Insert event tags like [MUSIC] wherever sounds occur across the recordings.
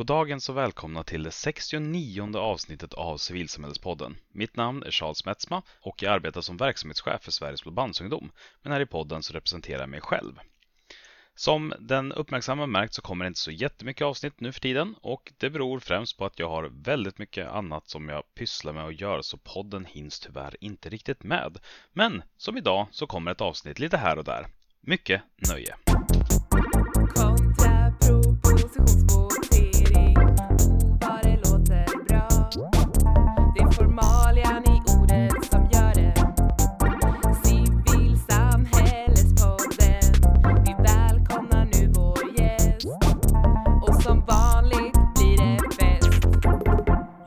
Goddagens och välkomna till det 69 avsnittet av Civilsamhällespodden. Mitt namn är Charles Metzma och jag arbetar som verksamhetschef för Sveriges Blåbandsungdom. Men här i podden så representerar jag mig själv. Som den uppmärksamma märkt så kommer det inte så jättemycket avsnitt nu för tiden och det beror främst på att jag har väldigt mycket annat som jag pysslar med och gör så podden hinns tyvärr inte riktigt med. Men som idag så kommer ett avsnitt lite här och där. Mycket nöje! Kontrapropositionsvotering.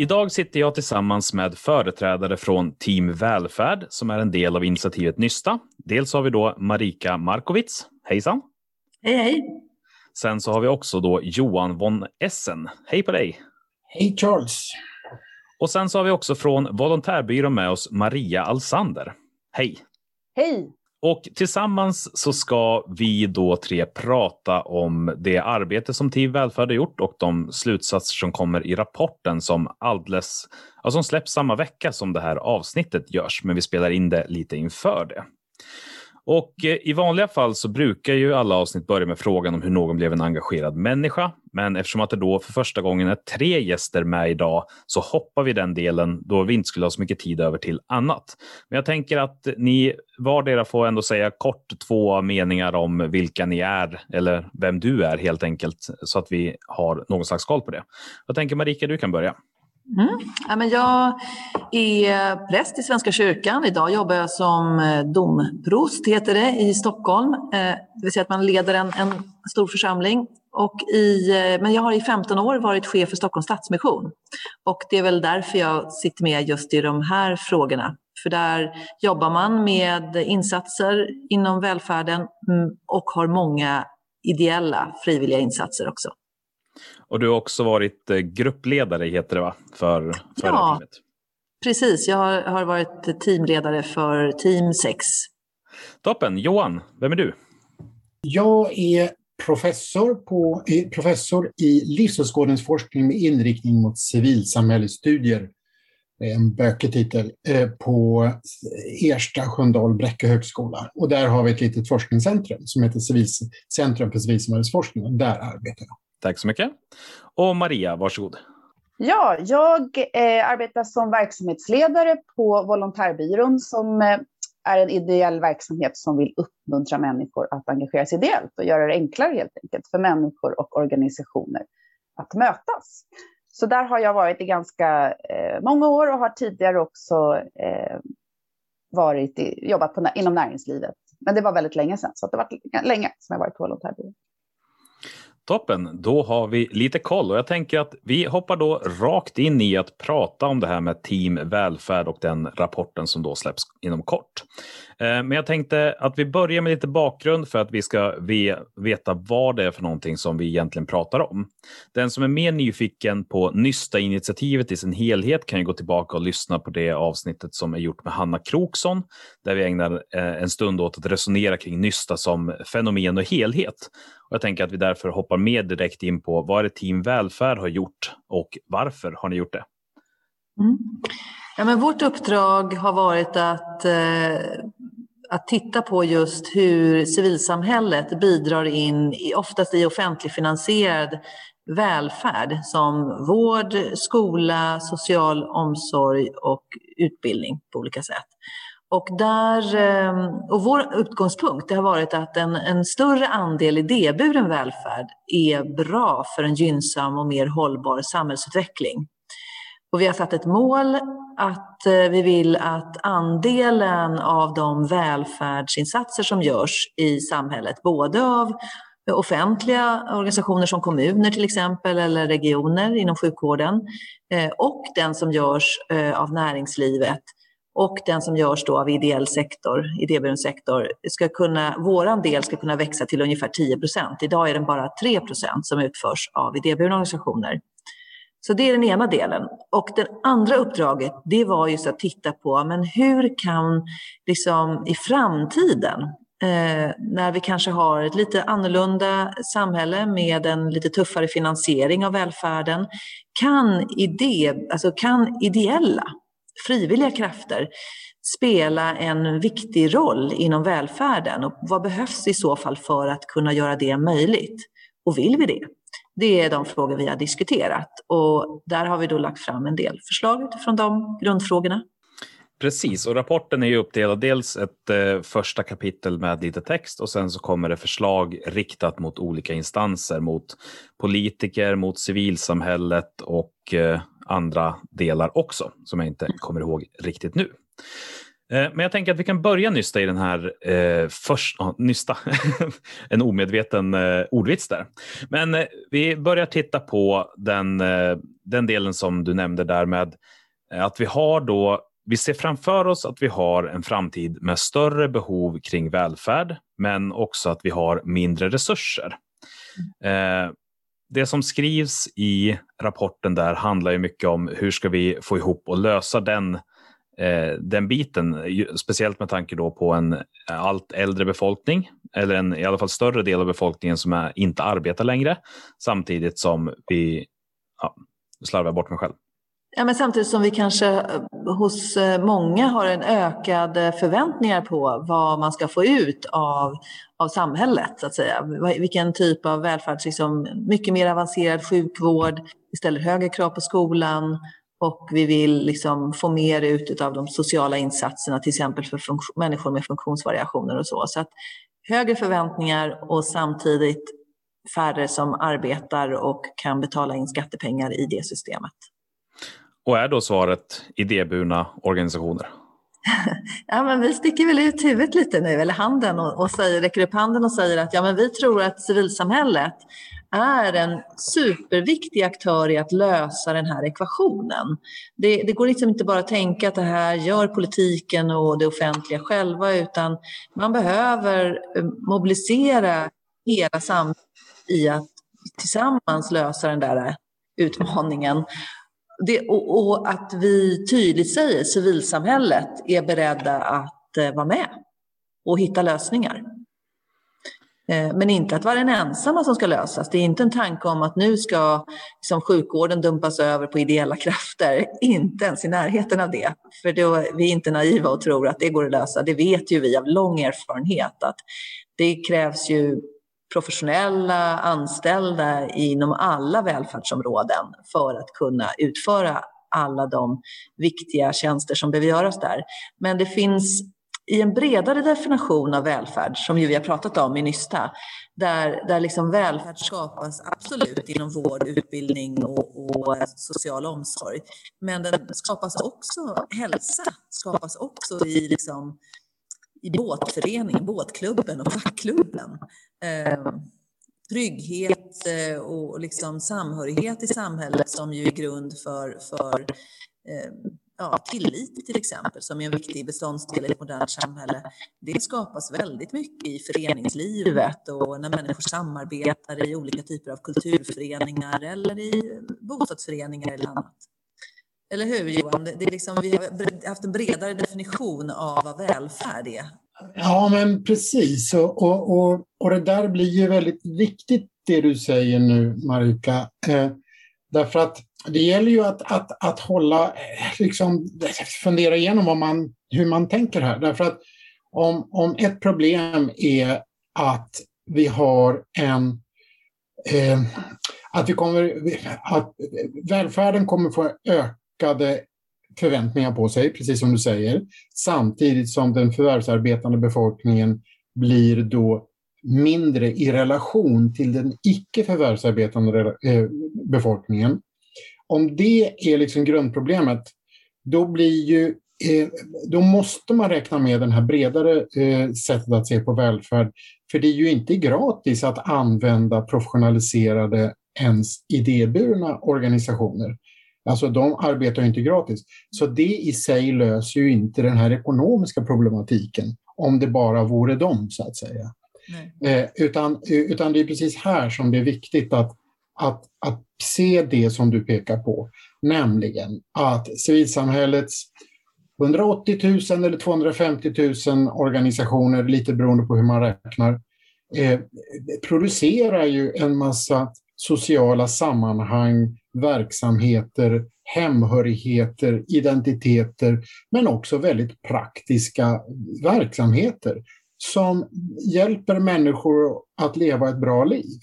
Idag sitter jag tillsammans med företrädare från Team Välfärd som är en del av initiativet Nysta. Dels har vi då Marika Markovits. Hejsan! Hej, hej. Sen så har vi också då Johan von Essen. Hej på dig! Hej Charles! Och sen så har vi också från Volontärbyrån med oss Maria Alsander. Hej! Hej! Och tillsammans så ska vi då tre prata om det arbete som TiV Välfärd har gjort och de slutsatser som kommer i rapporten som alldeles, ja, som släpps samma vecka som det här avsnittet görs, men vi spelar in det lite inför det. Och eh, i vanliga fall så brukar ju alla avsnitt börja med frågan om hur någon blev en engagerad människa. Men eftersom att det då för första gången är tre gäster med idag så hoppar vi den delen då vi inte skulle ha så mycket tid över till annat. Men jag tänker att ni vardera får ändå säga kort två meningar om vilka ni är eller vem du är helt enkelt så att vi har någon slags koll på det. Jag tänker Marika, du kan börja. Mm. Ja, men jag är präst i Svenska kyrkan. Idag jobbar jag som eh, domprost, heter det, i Stockholm. Eh, det vill säga att man leder en, en stor församling. Och i, eh, men jag har i 15 år varit chef för Stockholms Stadsmission. Och det är väl därför jag sitter med just i de här frågorna. För där jobbar man med insatser inom välfärden mm, och har många ideella frivilliga insatser också. Och du har också varit eh, gruppledare, heter det va? För, för det här Ja. teamet. Precis, jag har, har varit teamledare för Team 6. Toppen! Johan, vem är du? Jag är professor, på, eh, professor i livsåskådningsforskning med inriktning mot civilsamhällesstudier. Det är En bökig titel eh, på Ersta Sköndal Bräcke högskola. Och där har vi ett litet forskningscentrum som heter Civils Centrum för civilsamhällesforskning. Och där arbetar jag. Tack så mycket. Och Maria, varsågod. Ja, jag eh, arbetar som verksamhetsledare på Volontärbyrån som eh, är en ideell verksamhet som vill uppmuntra människor att engagera sig ideellt och göra det enklare helt enkelt för människor och organisationer att mötas. Så där har jag varit i ganska eh, många år och har tidigare också eh, varit i, jobbat på, inom näringslivet. Men det var väldigt länge sedan, så det har varit länge som jag varit på Volontärbyrån. Toppen, då har vi lite koll och jag tänker att vi hoppar då rakt in i att prata om det här med Team Välfärd och den rapporten som då släpps inom kort. Eh, men jag tänkte att vi börjar med lite bakgrund för att vi ska veta vad det är för någonting som vi egentligen pratar om. Den som är mer nyfiken på Nysta-initiativet i sin helhet kan ju gå tillbaka och lyssna på det avsnittet som är gjort med Hanna Kroksson, där vi ägnar eh, en stund åt att resonera kring Nysta som fenomen och helhet. Jag tänker att vi därför hoppar mer direkt in på vad är det Team Välfärd har gjort och varför har ni gjort det? Mm. Ja, men vårt uppdrag har varit att, eh, att titta på just hur civilsamhället bidrar in, i, oftast i offentligfinansierad välfärd som vård, skola, social omsorg och utbildning på olika sätt. Och, där, ehm, och vår utgångspunkt det har varit att en, en större andel idéburen välfärd är bra för en gynnsam och mer hållbar samhällsutveckling. Och vi har satt ett mål att eh, vi vill att andelen av de välfärdsinsatser som görs i samhället, både av offentliga organisationer som kommuner till exempel eller regioner inom sjukvården eh, och den som görs eh, av näringslivet och den som görs då av ideell sektor, idéburen sektor, ska kunna, våran del ska kunna växa till ungefär 10 procent. Idag är den bara 3 procent som utförs av idéburna organisationer. Så det är den ena delen. Och det andra uppdraget, det var just att titta på, men hur kan liksom i framtiden eh, när vi kanske har ett lite annorlunda samhälle med en lite tuffare finansiering av välfärden, kan, idé, alltså kan ideella, frivilliga krafter spela en viktig roll inom välfärden och vad behövs i så fall för att kunna göra det möjligt? Och vill vi det? Det är de frågor vi har diskuterat och där har vi då lagt fram en del förslag utifrån de grundfrågorna. Precis, och rapporten är ju uppdelad dels ett eh, första kapitel med lite text och sen så kommer det förslag riktat mot olika instanser, mot politiker, mot civilsamhället och eh, andra delar också, som jag inte kommer ihåg riktigt nu. Eh, men jag tänker att vi kan börja nysta i den här eh, först, oh, nysta, [LAUGHS] en omedveten eh, ordvits där. Men eh, vi börjar titta på den, eh, den delen som du nämnde där med eh, att vi har då, vi ser framför oss att vi har en framtid med större behov kring välfärd, men också att vi har mindre resurser det som skrivs i rapporten där handlar ju mycket om hur ska vi få ihop och lösa den eh, den biten, speciellt med tanke då på en allt äldre befolkning, eller en i alla fall större del av befolkningen som är, inte arbetar längre, samtidigt som vi, ja, slarvar bort mig själv. Ja, men samtidigt som vi kanske eh, hos eh, många har en ökad eh, förväntningar på vad man ska få ut av, av samhället, så att säga. Vilken typ av välfärd, liksom mycket mer avancerad sjukvård, vi ställer högre krav på skolan, och vi vill liksom få mer ut av de sociala insatserna, till exempel för människor med funktionsvariationer och så. Så att högre förväntningar och samtidigt färre som arbetar och kan betala in skattepengar i det systemet. Och är då svaret idéburna organisationer? [LAUGHS] ja, men vi sticker väl ut huvudet lite nu, eller handen, och, och säger, räcker upp handen och säger att ja, men vi tror att civilsamhället är en superviktig aktör i att lösa den här ekvationen. Det, det, går liksom inte bara att tänka att det här gör politiken och det offentliga själva utan man behöver eh, mobilisera hela samhället i att tillsammans lösa den där utmaningen. Det, och, och, att vi tydligt säger civilsamhället är beredda att eh, vara med och hitta lösningar. Eh, men inte att vara den ensamma som ska lösas. Det är inte en tanke om att nu ska liksom, sjukvården dumpas över på ideella krafter. [LAUGHS] Inte ens i närheten av det. För då, vi är inte naiva och tror att det går att lösa. Det vet ju vi av lång erfarenhet att det krävs ju professionella anställda inom alla välfärdsområden för att kunna utföra alla de viktiga tjänster som behöver göras där. Men det finns i en bredare definition av välfärd, som ju vi har pratat om i Nysta, där, där liksom välfärd skapas absolut inom vård, utbildning och, och social omsorg. Men den skapas också, hälsa skapas också i, liksom, i båtföreningen, båtklubben och fackklubben. Eh, trygghet eh, och liksom samhörighet i samhället som ju är grund för, för eh, ja, tillit till exempel, som är en viktig beståndsdel i ett modernt samhälle, det skapas väldigt mycket i föreningslivet och när människor samarbetar i olika typer av kulturföreningar eller i bostadsföreningar eller annat. Eller hur Johan? Det är liksom, vi har haft en bredare definition av vad välfärd är. Ja, men precis. Och, och, och, och det där blir ju väldigt viktigt det du säger nu, Marika. Eh, därför att det gäller ju att, att, att hålla, eh, liksom, fundera igenom vad man, hur man tänker här. Därför att om, om ett problem är att vi har en eh, att, vi kommer, att välfärden kommer få öka ökade förväntningar på sig, precis som du säger, samtidigt som den förvärvsarbetande befolkningen blir då mindre i relation till den icke förvärvsarbetande eh, befolkningen om det är liksom grundproblemet, då blir ju eh, då måste man räkna med den här bredare eh, sättet att se på välfärd. För det är ju inte gratis att använda professionaliserade, ens idéburna organisationer. Alltså de arbetar ju inte gratis. Så det i sig löser ju inte den här ekonomiska problematiken om det bara vore dem, så att säga. Eh, utan, utan det är precis här som det är viktigt att att, att se det som du pekar på, nämligen att civilsamhällets 180 000 eller 250 000 organisationer, lite beroende på hur man räknar, eh, producerar ju en massa sociala sammanhang, verksamheter, hemhörigheter, identiteter, men också väldigt praktiska verksamheter som hjälper människor att leva ett bra liv.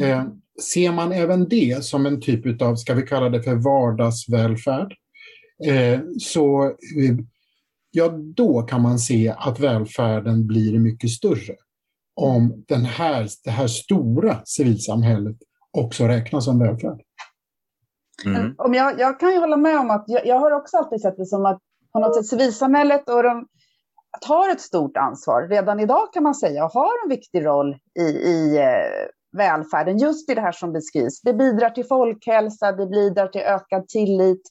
Eh, ser man även det som en typ av, ska vi kalla det för vardagsvälfärd, eh, så eh, ja, då kan man se att välfärden blir mycket större. Om den här, det här stora civilsamhället också räknas som välfärd. Mm. Eh, om jag, jag kan ju hålla med om att jag, jag, har också alltid sett det som att på något sätt civilsamhället och de tar ett stort ansvar redan idag kan man säga och har en viktig roll i, i eh, välfärden, just i det här som beskrivs. Det bidrar till folkhälsa, det bidrar till ökad tillit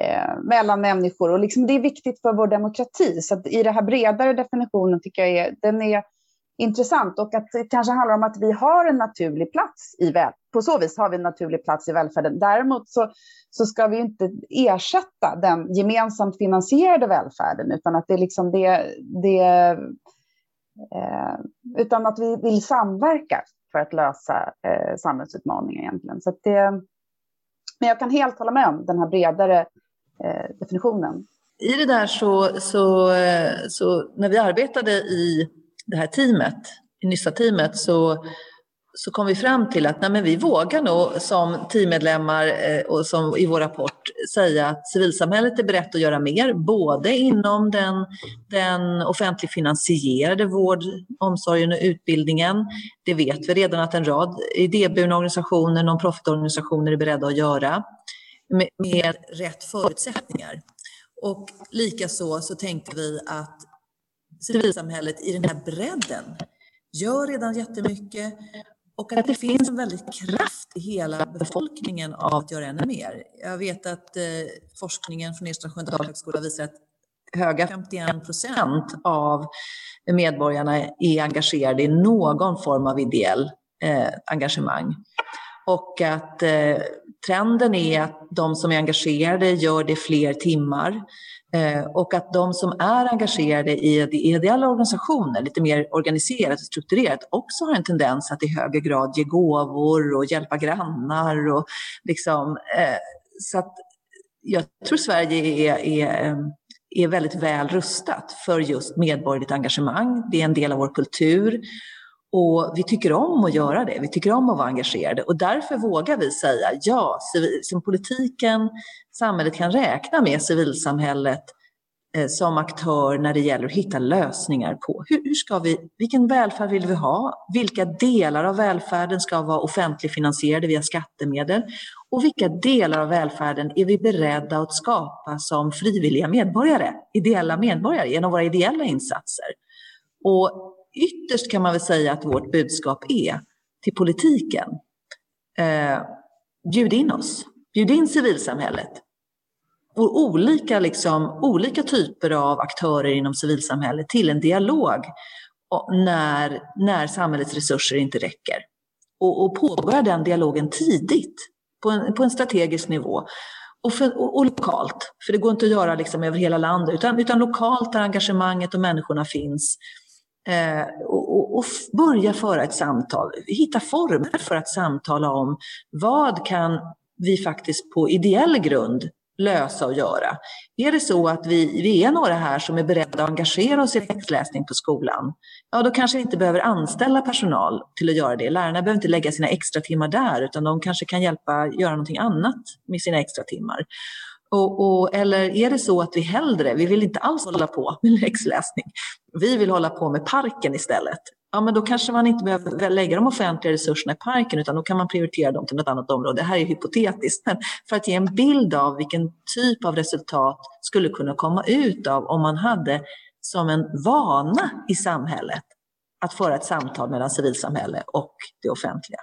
eh, mellan människor och liksom det är viktigt för vår demokrati. Så i den här bredare definitionen tycker jag är, den är intressant och att det kanske handlar om att vi har en naturlig plats i väl. På så vis har vi en naturlig plats i välfärden. Däremot så, så ska vi inte ersätta den gemensamt finansierade välfärden utan att det liksom det, det eh, utan att vi vill samverka för att lösa eh, samhällsutmaningar egentligen. Så det, men jag kan helt hålla med om den här bredare eh, definitionen. I det där så, så, eh, så när vi arbetade i det här teamet, Nyssa-teamet, så, så kom vi fram till att nej, men vi vågar nog som teammedlemmar eh, och som i vår rapport säga att civilsamhället är berett att göra mer, både inom den, den offentligt finansierade vård, omsorgen och utbildningen. Det vet vi redan att en rad idéburna organisationer, non-profit-organisationer är beredda att göra med, med rätt förutsättningar. Och likaså så tänkte vi att civilsamhället i den här bredden gör redan jättemycket och att det finns en väldigt kraft i hela befolkningen av att göra ännu mer. Jag vet att eh, forskningen från Ersta högskola visar att höga 51 procent av medborgarna är engagerade i någon form av ideell eh, engagemang. Och att eh, trenden är att de som är engagerade gör det fler timmar. Eh, och att de som är engagerade i ideella organisationer, lite mer organiserat och strukturerat, också har en tendens att i högre grad ge gåvor och hjälpa grannar. Och liksom, eh, så att jag tror Sverige är, är, eh, är väldigt väl rustat för just medborgerligt engagemang. Det är en del av vår kultur. Och vi tycker om att göra det, vi tycker om att vara engagerade och därför vågar vi säga ja, som politiken, samhället kan räkna med civilsamhället eh, som aktör när det gäller att hitta lösningar på hur, hur, ska vi, vilken välfärd vill vi ha? Vilka delar av välfärden ska vara offentligt finansierade via skattemedel? Och vilka delar av välfärden är vi beredda att skapa som frivilliga medborgare, ideella medborgare genom våra ideella insatser? Och ytterst kan man väl säga att vårt budskap är till politiken. Eh, bjud in oss, bjud in civilsamhället. Och olika, liksom, olika typer av aktörer inom civilsamhället till en dialog när, när samhällets resurser inte räcker. Och, och påbörja den dialogen tidigt på en, på en strategisk nivå. Och, för, och, och, lokalt, för det går inte att göra liksom över hela landet, utan, utan lokalt där engagemanget och människorna finns Eh, och, och, börja föra ett samtal, hitta former för att samtala om vad kan vi faktiskt på ideell grund lösa och göra. Är det så att vi, vi är några här som är beredda att engagera oss i läxläsning på skolan, ja då kanske vi inte behöver anställa personal till att göra det. Lärarna behöver inte lägga sina extra timmar där, utan de kanske kan hjälpa göra någonting annat med sina extra timmar. Och, och, eller är det så att vi hellre, vi vill inte alls hålla på med läxläsning, vi vill hålla på med parken istället. Ja, men då kanske man inte behöver lägga de offentliga resurserna i parken utan då kan man prioritera dem till något annat område. Det här är hypotetiskt, men för att ge en bild av vilken typ av resultat skulle kunna komma ut av om man hade som en vana i samhället att föra ett samtal mellan civilsamhälle och det offentliga.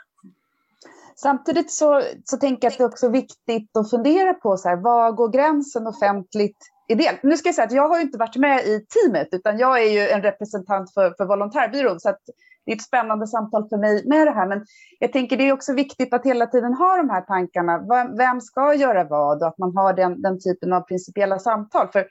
Samtidigt så, så tänker jag att det är också viktigt att fundera på så här, var går gränsen offentligt ideellt? Nu ska jag säga att jag har inte varit med i teamet utan jag är ju en representant för, för volontärbyrån så att det är ett spännande samtal för mig med det här. Men jag tänker det är också viktigt att hela tiden ha de här tankarna. Vem ska göra vad och att man har den, den typen av principiella samtal. För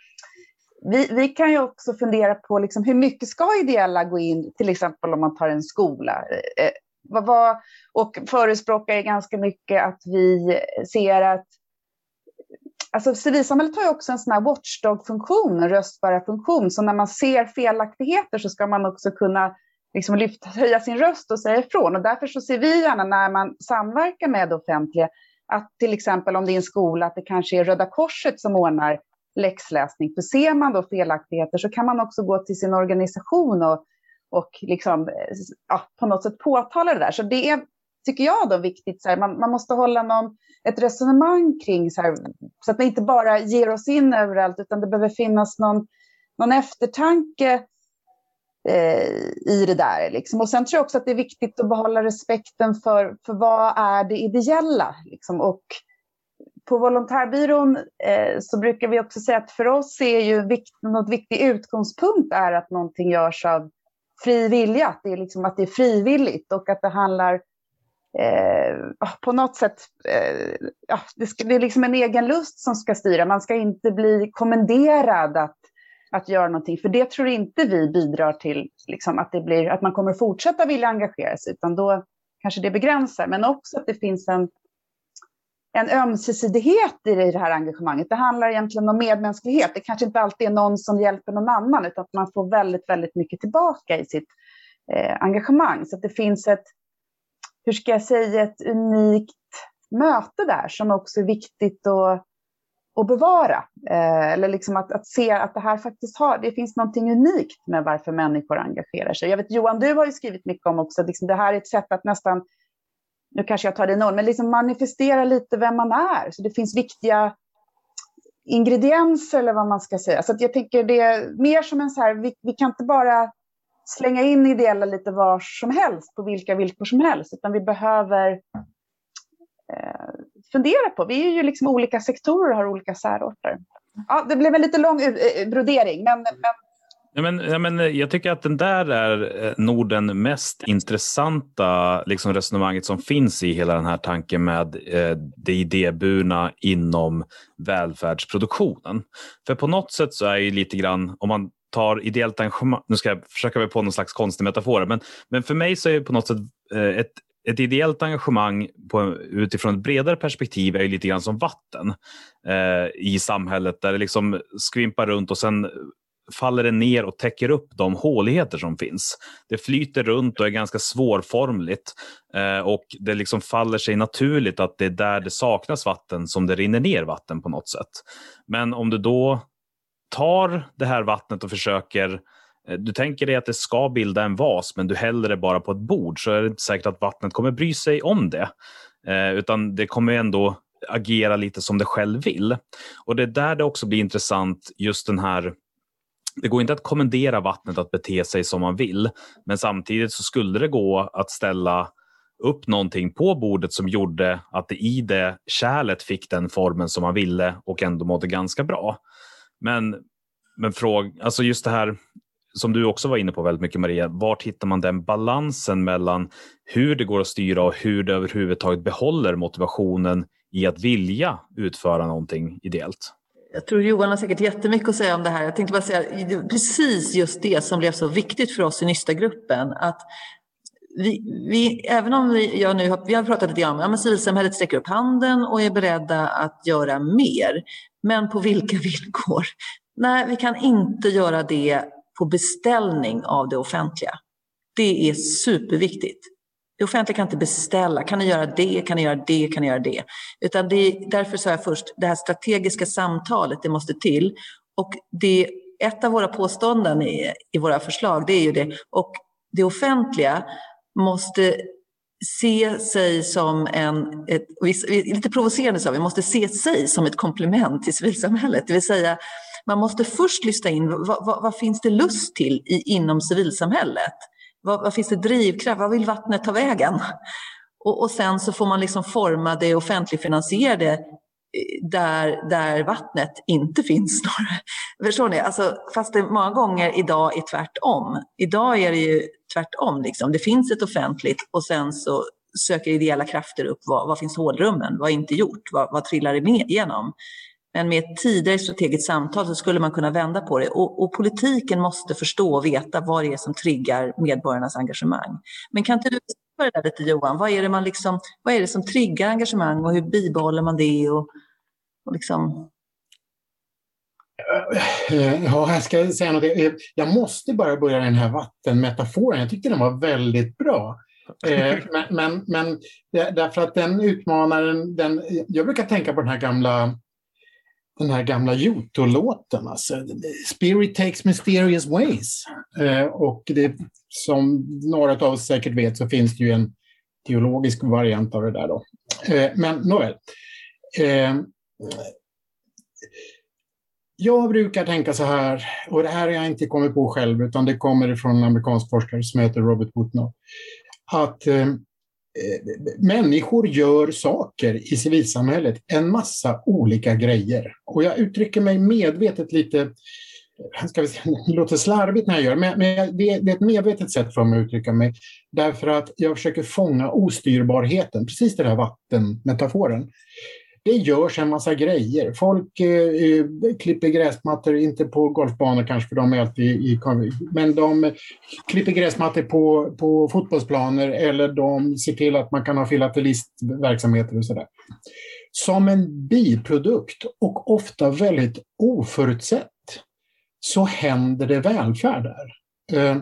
vi, vi kan ju också fundera på liksom, hur mycket ska ideella gå in, till exempel om man tar en skola. Eh, vad, vad, och förespråkar ganska mycket att vi ser att Alltså civilsamhället har ju också en sån här watchdog-funktion, en röstbärarfunktion. Så när man ser felaktigheter så ska man också kunna liksom lyfta, höja sin röst och säga ifrån. Och därför så ser vi gärna när man samverkar med det offentliga att till exempel om det är en skola, att det kanske är Röda Korset som ordnar läxläsning. För ser man då felaktigheter så kan man också gå till sin organisation och, och liksom, eh, ja, på något sätt påtala det där. Så det är, tycker jag, då viktigt. Så här, man, man måste hålla någon, ett resonemang kring så, här, så att vi inte bara ger oss in överallt, utan det behöver finnas någon, någon eftertanke eh, i det där. Liksom. Och sen tror jag också att det är viktigt att behålla respekten för, för vad är det ideella. Liksom. Och på volontärbyrån eh, så brukar vi också säga att för oss är ju vikt, något viktig utgångspunkt är att någonting görs av fri vilja, att det är, liksom, att det är frivilligt och att det handlar eh, ah, på något sätt, eh, ja, det, ska, det, är liksom en egen lust som ska styra. Man ska inte bli kommenderad att, att göra någonting, för det tror inte vi bidrar till liksom, att, det blir, att man kommer fortsätta vilja engagera sig, utan då kanske det begränsar, men också att det finns en en ömsesidighet i det här engagemanget. Det handlar egentligen om medmänsklighet. Det kanske inte alltid är någon som hjälper någon annan, utan att man får väldigt, väldigt mycket tillbaka i sitt eh, engagemang. Så att det finns ett, hur ska jag säga, ett unikt möte där som också är viktigt att, att bevara. Eh, eller liksom att, att se att det här faktiskt har, det finns någonting unikt med varför människor engagerar sig. Jag vet Johan, du har ju skrivit mycket om också, liksom det här är ett sätt att nästan nu kanske jag tar det ord, men liksom manifestera lite vem man är. Så det finns viktiga ingredienser eller vad man ska säga. Så jag tänker det är mer som en så här, vi, vi kan inte bara slänga in ideella lite var som helst på vilka villkor som helst, utan vi behöver eh, fundera på. Vi är ju liksom olika sektorer och har olika särarter. Ja, det blev en lite lång eh, eh, brodering, men, men Ja, men, ja, men eh, jag tycker att den där är eh, nog den mest intressanta liksom, resonemanget som finns i hela den här tanken med eh, det idéburna inom välfärdsproduktionen. För på något sätt så är ju lite grann, om man tar ideellt engagemang, nu ska jag försöka mig på någon slags konstig metafor, men, men för mig så är det på något sätt eh, ett ett ideellt engagemang på, utifrån ett bredare perspektiv är ju lite grann som vatten eh, i samhället där det liksom skvimpar runt och sen faller det ner och täcker upp de håligheter som finns. Det flyter runt och är ganska svårformligt eh, och det liksom faller sig naturligt att det är där det saknas vatten som det rinner ner vatten på något sätt. Men om du då tar det här vattnet och försöker eh, du tänker dig att det ska bilda en vas, men du häller det bara på ett bord, så är det inte säkert att vattnet kommer bry sig om det. Eh, utan det kommer ändå agera lite som det själv vill. Och det är där det också blir intressant, just den här det går inte att kommendera vattnet att bete sig som man vill, men samtidigt så skulle det gå att ställa upp någonting på bordet som gjorde att det i det kärlet fick den formen som man ville och ändå mådde ganska bra. Men, men fråg, alltså just det här som du också var inne på väldigt mycket Maria, vart hittar man den balansen mellan hur det går att styra och hur det överhuvudtaget behåller motivationen i att vilja utföra någonting ideellt? Jag tror Johan har säkert jättemycket att säga om det här. Jag tänkte bara säga precis just det som blev så viktigt för oss i Nystagruppen. Att vi, vi, även om vi, jag nu har, vi har pratat lite grann om att civilsamhället sträcker upp handen och är beredda att göra mer. Men på vilka [LAUGHS] villkor? Nej, vi kan inte göra det på beställning av det offentliga. Det är superviktigt. Det offentliga kan inte beställa, kan ni göra det, kan ni göra det, kan ni göra det. Utan det, därför sa jag först, det här strategiska samtalet, det måste till. Och det, ett av våra påståenden i, i våra förslag, det är ju det. Och det offentliga måste se sig som en, ett, lite provocerande sa vi, måste se sig som ett komplement till civilsamhället. Det vill säga, man måste först lyssna in vad, vad, vad finns det lust till i, inom civilsamhället? Vad, vad finns det drivkraft? Vad vill vattnet ta vägen? Och, och sen så får man liksom forma det offentligfinansierade eh, där, där vattnet inte finns. [LAUGHS] Förstår ni? Alltså, fast det många gånger idag är tvärtom. Idag är det ju tvärtom. Liksom. Det finns ett offentligt och sen så söker ideella krafter upp vad, vad finns hålrummen, vad är inte gjort, vad, vad trillar det med igenom? Men med ett tidigare strategiskt samtal så skulle man kunna vända på det. Och, och, politiken måste förstå och veta vad det är som triggar medborgarnas engagemang. Men kan inte du det där lite Johan? Vad är, det man liksom, vad är det som triggar engagemang och hur bibehåller man det? Och, och liksom... Eh, ja, jag ska säga något. Jag måste bara börja den här vattenmetaforen. Jag tyckte den var väldigt bra. Eh, [LAUGHS] men, men, men därför att den utmanar den, jag brukar tänka på den här gamla den här gamla Joto-låten, alltså Spirit takes mysterious ways. Eh, och det, som några av oss säkert vet så finns det ju en teologisk variant av det där då. Eh, men nåväl. Eh, jag brukar tänka så här, och det här har jag inte kommit på själv, utan det kommer från en amerikansk forskare som heter Robert Putnam att eh, Eh, människor gör saker i civilsamhället, en massa olika grejer. Och jag uttrycker mig medvetet lite, eh, ska vi säga, [LAUGHS] det låter slarvigt när jag gör det, men, men det, det, är ett medvetet sätt för mig att uttrycka mig. Därför att jag försöker fånga ostyrbarheten, precis den här vattenmetaforen det görs en massa grejer. Folk eh, eh, klipper gräsmattor, inte på golfbanor kanske, för de är alltid i, men de klipper gräsmattor på, på fotbollsplaner eller de ser till att man kan ha filatelistverksamheter och sådär. Som en biprodukt och ofta väldigt oförutsett så händer det välfärd där. Eh,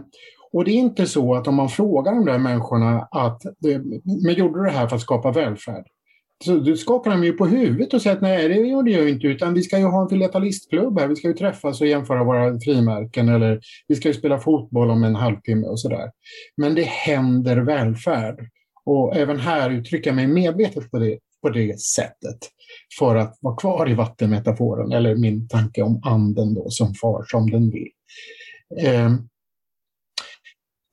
och det är inte så att om man frågar de där människorna att, men gjorde du det här för att skapa välfärd? Så du skakar de ju på huvudet och säger att nej, det gjorde jag inte, utan vi ska ju ha en filatelistklubb här, vi ska ju träffas och jämföra våra frimärken eller vi ska ju spela fotboll om en halvtimme och sådär. Men det händer välfärd. Och även här uttrycker jag mig medvetet på det, på det sättet för att vara kvar i vattenmetaforen, eller min tanke om anden då som far som den vill. Eh,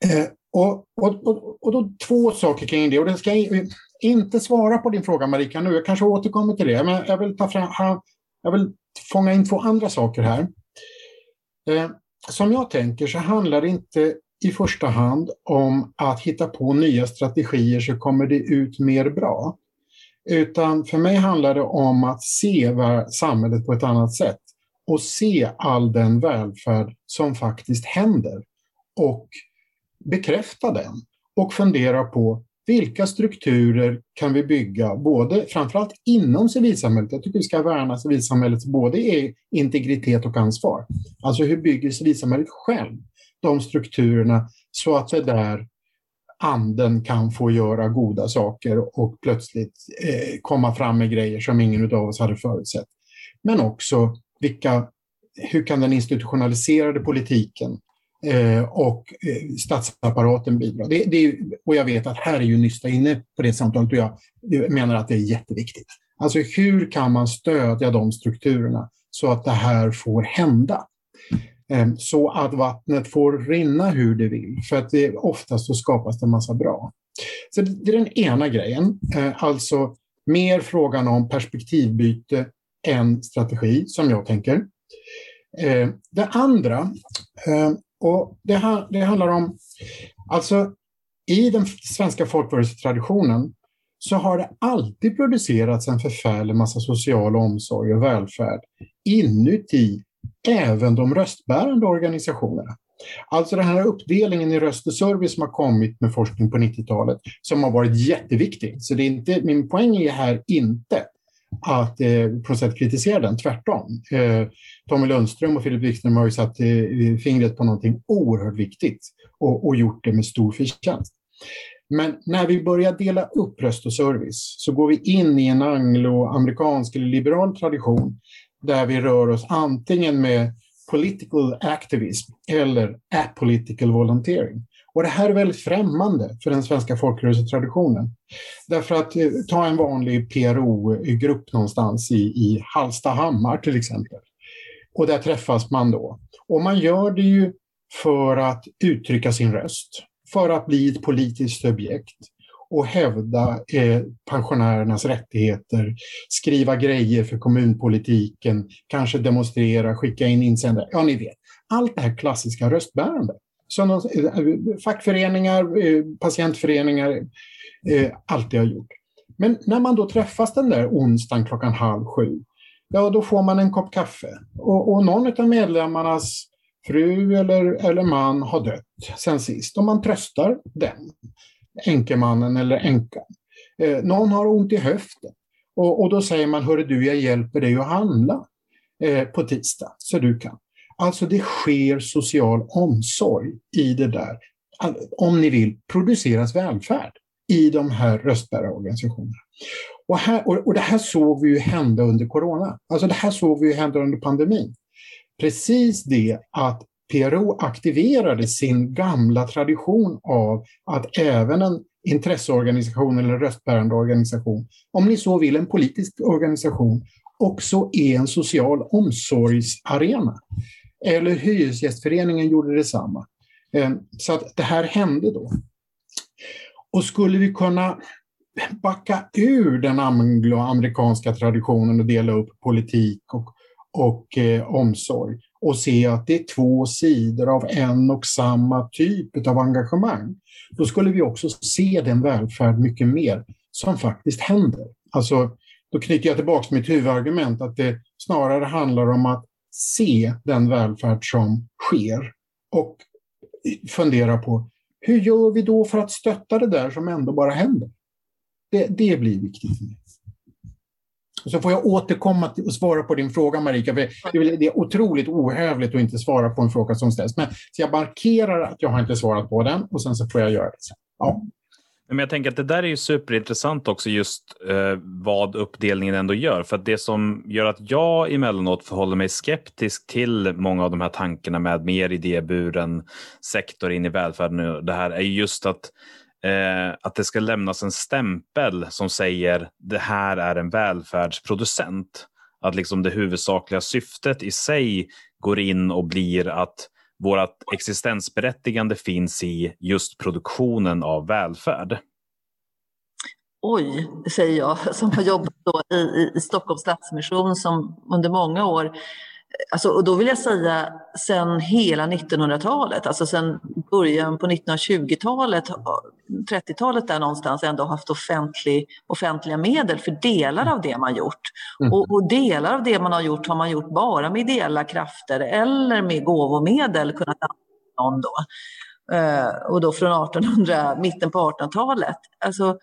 eh, och, och, och, och då två saker kring det. Och den ska, inte svara på din fråga Marika nu, jag kanske återkommer till det, men jag vill, ta fram, jag vill fånga in två andra saker här. Eh, som jag tänker så handlar det inte i första hand om att hitta på nya strategier så kommer det ut mer bra. Utan för mig handlar det om att se samhället på ett annat sätt och se all den välfärd som faktiskt händer och bekräfta den och fundera på vilka strukturer kan vi bygga, både framförallt inom civilsamhället, jag tycker vi ska värna civilsamhällets både integritet och ansvar. Alltså hur bygger civilsamhället själv de strukturerna så att det där anden kan få göra goda saker och plötsligt eh, komma fram med grejer som ingen av oss hade förutsett. Men också vilka, hur kan den institutionaliserade politiken Eh, och eh, statsapparaten bidrar. Det, det, och jag vet att här är ju Nysta inne på det samtalet och jag menar att det är jätteviktigt. Alltså hur kan man stödja de strukturerna så att det här får hända? Eh, så att vattnet får rinna hur det vill, för att det, oftast så skapas det en massa bra. Så det är den ena grejen, eh, alltså mer frågan om perspektivbyte än strategi, som jag tänker. Eh, det andra, eh, och det, här, det handlar om, alltså i den svenska folkrörelsetraditionen så har det alltid producerats en förfärlig massa social omsorg och välfärd inuti även de röstbärande organisationerna. Alltså den här uppdelningen i röst och service som har kommit med forskning på 90-talet som har varit jätteviktig. Så det är inte, min poäng är här inte att eh, på något sätt kritisera den, tvärtom. Eh, Tommy Lundström och Filip Wikström har ju satt eh, fingret på någonting oerhört viktigt och, och gjort det med stor förtjänst. Men när vi börjar dela upp röst och service så går vi in i en angloamerikansk eller liberal tradition där vi rör oss antingen med political activism eller apolitical volunteering. Och det här är väldigt främmande för den svenska folkrörelsetraditionen. Därför att eh, ta en vanlig PRO-grupp någonstans i, i Hallstahammar till exempel. Och där träffas man då. Och man gör det ju för att uttrycka sin röst, för att bli ett politiskt subjekt och hävda eh, pensionärernas rättigheter, skriva grejer för kommunpolitiken, kanske demonstrera, skicka in insändare. Ja, ni vet. Allt det här klassiska röstbärandet som de, eh, fackföreningar, eh, patientföreningar eh, alltid har gjort. Men när man då träffas den där onsdagen klockan halv sju, ja då får man en kopp kaffe. Och, och någon av medlemmarnas fru eller, eller man har dött sen sist och man tröstar den, änkemannen eller änkan. Eh, någon har ont i höften och, och då säger man, hörru du, jag hjälper dig att handla eh, på tisdag så du kan. Alltså det sker social omsorg i det där. Om ni vill, produceras välfärd i de här röstbärarorganisationerna. Och, här, och, och det här såg vi ju hända under corona. Alltså det här såg vi ju hända under pandemin. Precis det att PRO aktiverade sin gamla tradition av att även en intresseorganisation eller röstbärande organisation, om ni så vill en politisk organisation, också är en social omsorgsarena. Eller Hyresgästföreningen gjorde detsamma. Ehm, så att det här hände då. Och skulle vi kunna backa ur den angloamerikanska traditionen och dela upp politik och, och eh, omsorg och se att det är två sidor av en och samma typ av engagemang, då skulle vi också se den välfärd mycket mer som faktiskt händer. Alltså, då knyter jag tillbaka mitt huvudargument att det snarare handlar om att se den välfärd som sker och fundera på hur gör vi då för att stötta det där som ändå bara händer? Det, det blir viktigt för mig. Och så får jag återkomma till och svara på din fråga Marika, för det är otroligt ohövligt att inte svara på en fråga som ställs. Men, så jag markerar att jag har inte svarat på den och sen så får jag göra det sen. Ja. Men jag tänker att det där är ju superintressant också just eh, vad uppdelningen ändå gör. För att det som gör att jag emellanåt förhåller mig skeptisk till många av de här tankarna med mer idéburen sektor in i välfärden. Det här är just att eh, att det ska lämnas en stämpel som säger det här är en välfärdsproducent. Att liksom det huvudsakliga syftet i sig går in och blir att vårt existensberättigande finns i just produktionen av välfärd. Oj, säger jag som har jobbat då i, i Stockholms Stadsmission som under många år Alltså, och då vill jag säga sen hela 1900-talet, alltså sen början på 1920-talet, 30-talet där någonstans ändå haft offentlig, offentliga medel för delar av det man gjort. Mm. Och, och, delar av det man har gjort har man gjort bara med ideella krafter eller med gåvomedel kunnat använda någon då. Uh, och då från 1800, mitten på 1800-talet. Alltså, uh,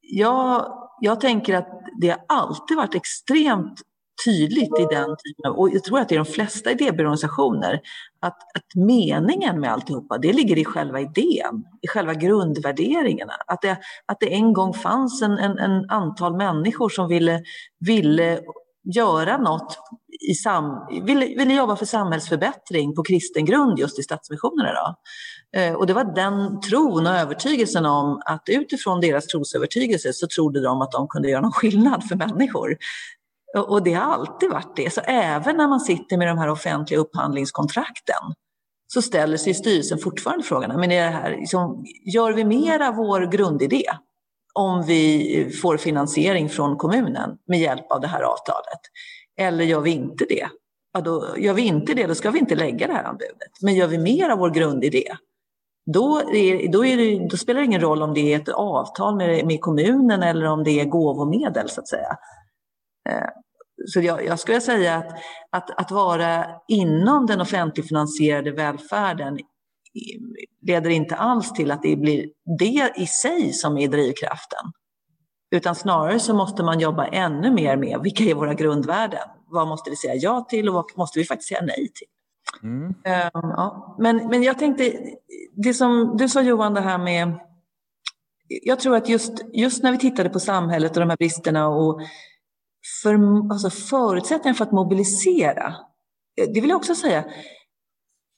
jag, jag tänker att det har alltid varit extremt tydligt i den typen av, och jag tror att det är de flesta idébyråorganisationer, att, att meningen med alltihopa, det ligger i själva idén, i själva grundvärderingarna. Att det, att det en gång fanns en, en, en antal människor som ville, ville göra något i sam, ville, ville jobba för samhällsförbättring på kristen grund just i Stadsmissionen. Då. Eh, och det var den tron och övertygelsen om att utifrån deras trosövertygelse så trodde de att de kunde göra någon skillnad för människor. Och det har alltid varit det. Så även när man sitter med de här offentliga upphandlingskontrakten så ställer sig styrelsen fortfarande frågan, men är det här, liksom, gör vi mera vår grundidé om vi får finansiering från kommunen med hjälp av det här avtalet? Eller gör vi inte det? Ja, då, gör vi inte det, då ska vi inte lägga det här anbudet. Men gör vi mer av vår grundidé, då, är, då, är det, då spelar det ingen roll om det är ett avtal med, med kommunen eller om det är gåvomedel så att säga. Eh, så jag, jag skulle säga att, att, att vara inom den offentligfinansierade välfärden leder inte alls till att det blir det i sig som är drivkraften. Utan snarare så måste man jobba ännu mer med vilka är våra grundvärden? Vad måste vi säga ja till och vad måste vi faktiskt säga nej till? Mm. Um, ja. men, men jag tänkte, det som du sa Johan, det här med jag tror att just, just när vi tittade på samhället och de här bristerna och för, alltså förutsättningar för att mobilisera. Eh, det vill jag också säga.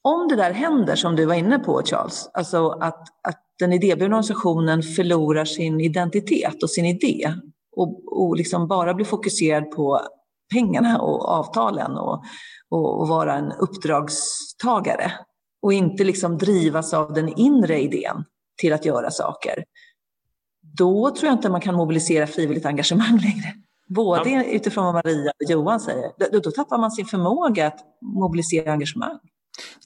Om det där händer som du var inne på Charles, alltså att, att den idéburna organisationen förlorar sin identitet och sin idé och, och liksom bara blir fokuserad på pengarna och avtalen och, och, och vara en uppdragstagare och inte liksom drivas av den inre idén till att göra saker. Då tror jag inte man kan mobilisera frivilligt engagemang [LAUGHS] längre. Både ja. utifrån vad Maria och Johan säger. Då, då tappar man sin förmåga att mobilisera engagemang.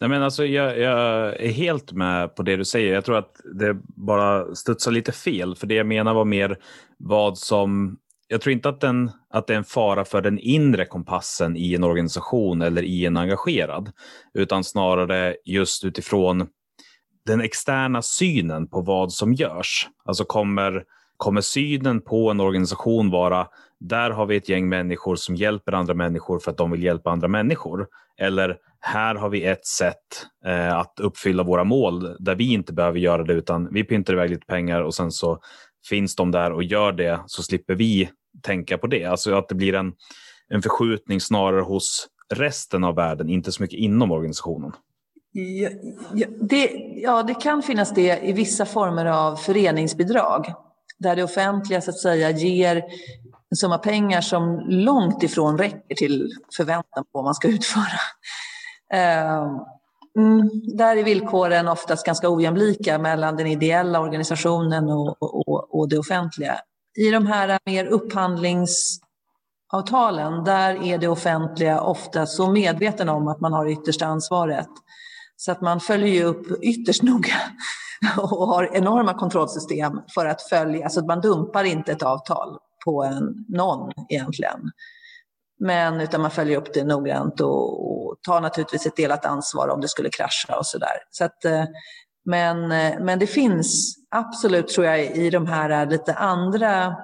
Nej, men alltså, jag, jag, är helt med på det du säger. Jag tror att det bara studsar lite fel. För det jag menar var mer vad som jag tror inte att, den, att det är en fara för den inre kompassen i en organisation eller i en engagerad, utan snarare just utifrån den externa synen på vad som görs. Alltså kommer, kommer synen på en organisation vara där har vi ett gäng människor som hjälper andra människor för att de vill hjälpa andra människor. Eller här har vi ett sätt eh, att uppfylla våra mål där vi inte behöver göra det utan vi pyntar iväg lite pengar och sen så finns de där och gör det så slipper vi tänka på det. Alltså att det blir en, en förskjutning snarare hos resten av världen, inte så mycket inom organisationen. Ja, ja, det, ja, det kan finnas det i vissa former av föreningsbidrag där det offentliga så att säga ger en summa pengar som långt ifrån räcker till förväntan på vad man ska utföra. Ehm, mm, där är villkoren oftast ganska ojämlika mellan den ideella organisationen och, och, och det offentliga. I de här mer upphandlingsavtalen, där är det offentliga ofta så medveten om att man har yttersta ansvaret. Så att man följer ju upp ytterst noga [LAUGHS] och har enorma kontrollsystem för att följa, alltså man dumpar inte ett avtal på en, någon egentligen. Men utan man följer upp det noggrant och, och tar naturligtvis ett delat ansvar om det skulle krascha och sådär. Så att, eh, men, eh, men det finns absolut, tror jag, i de här eh, lite andra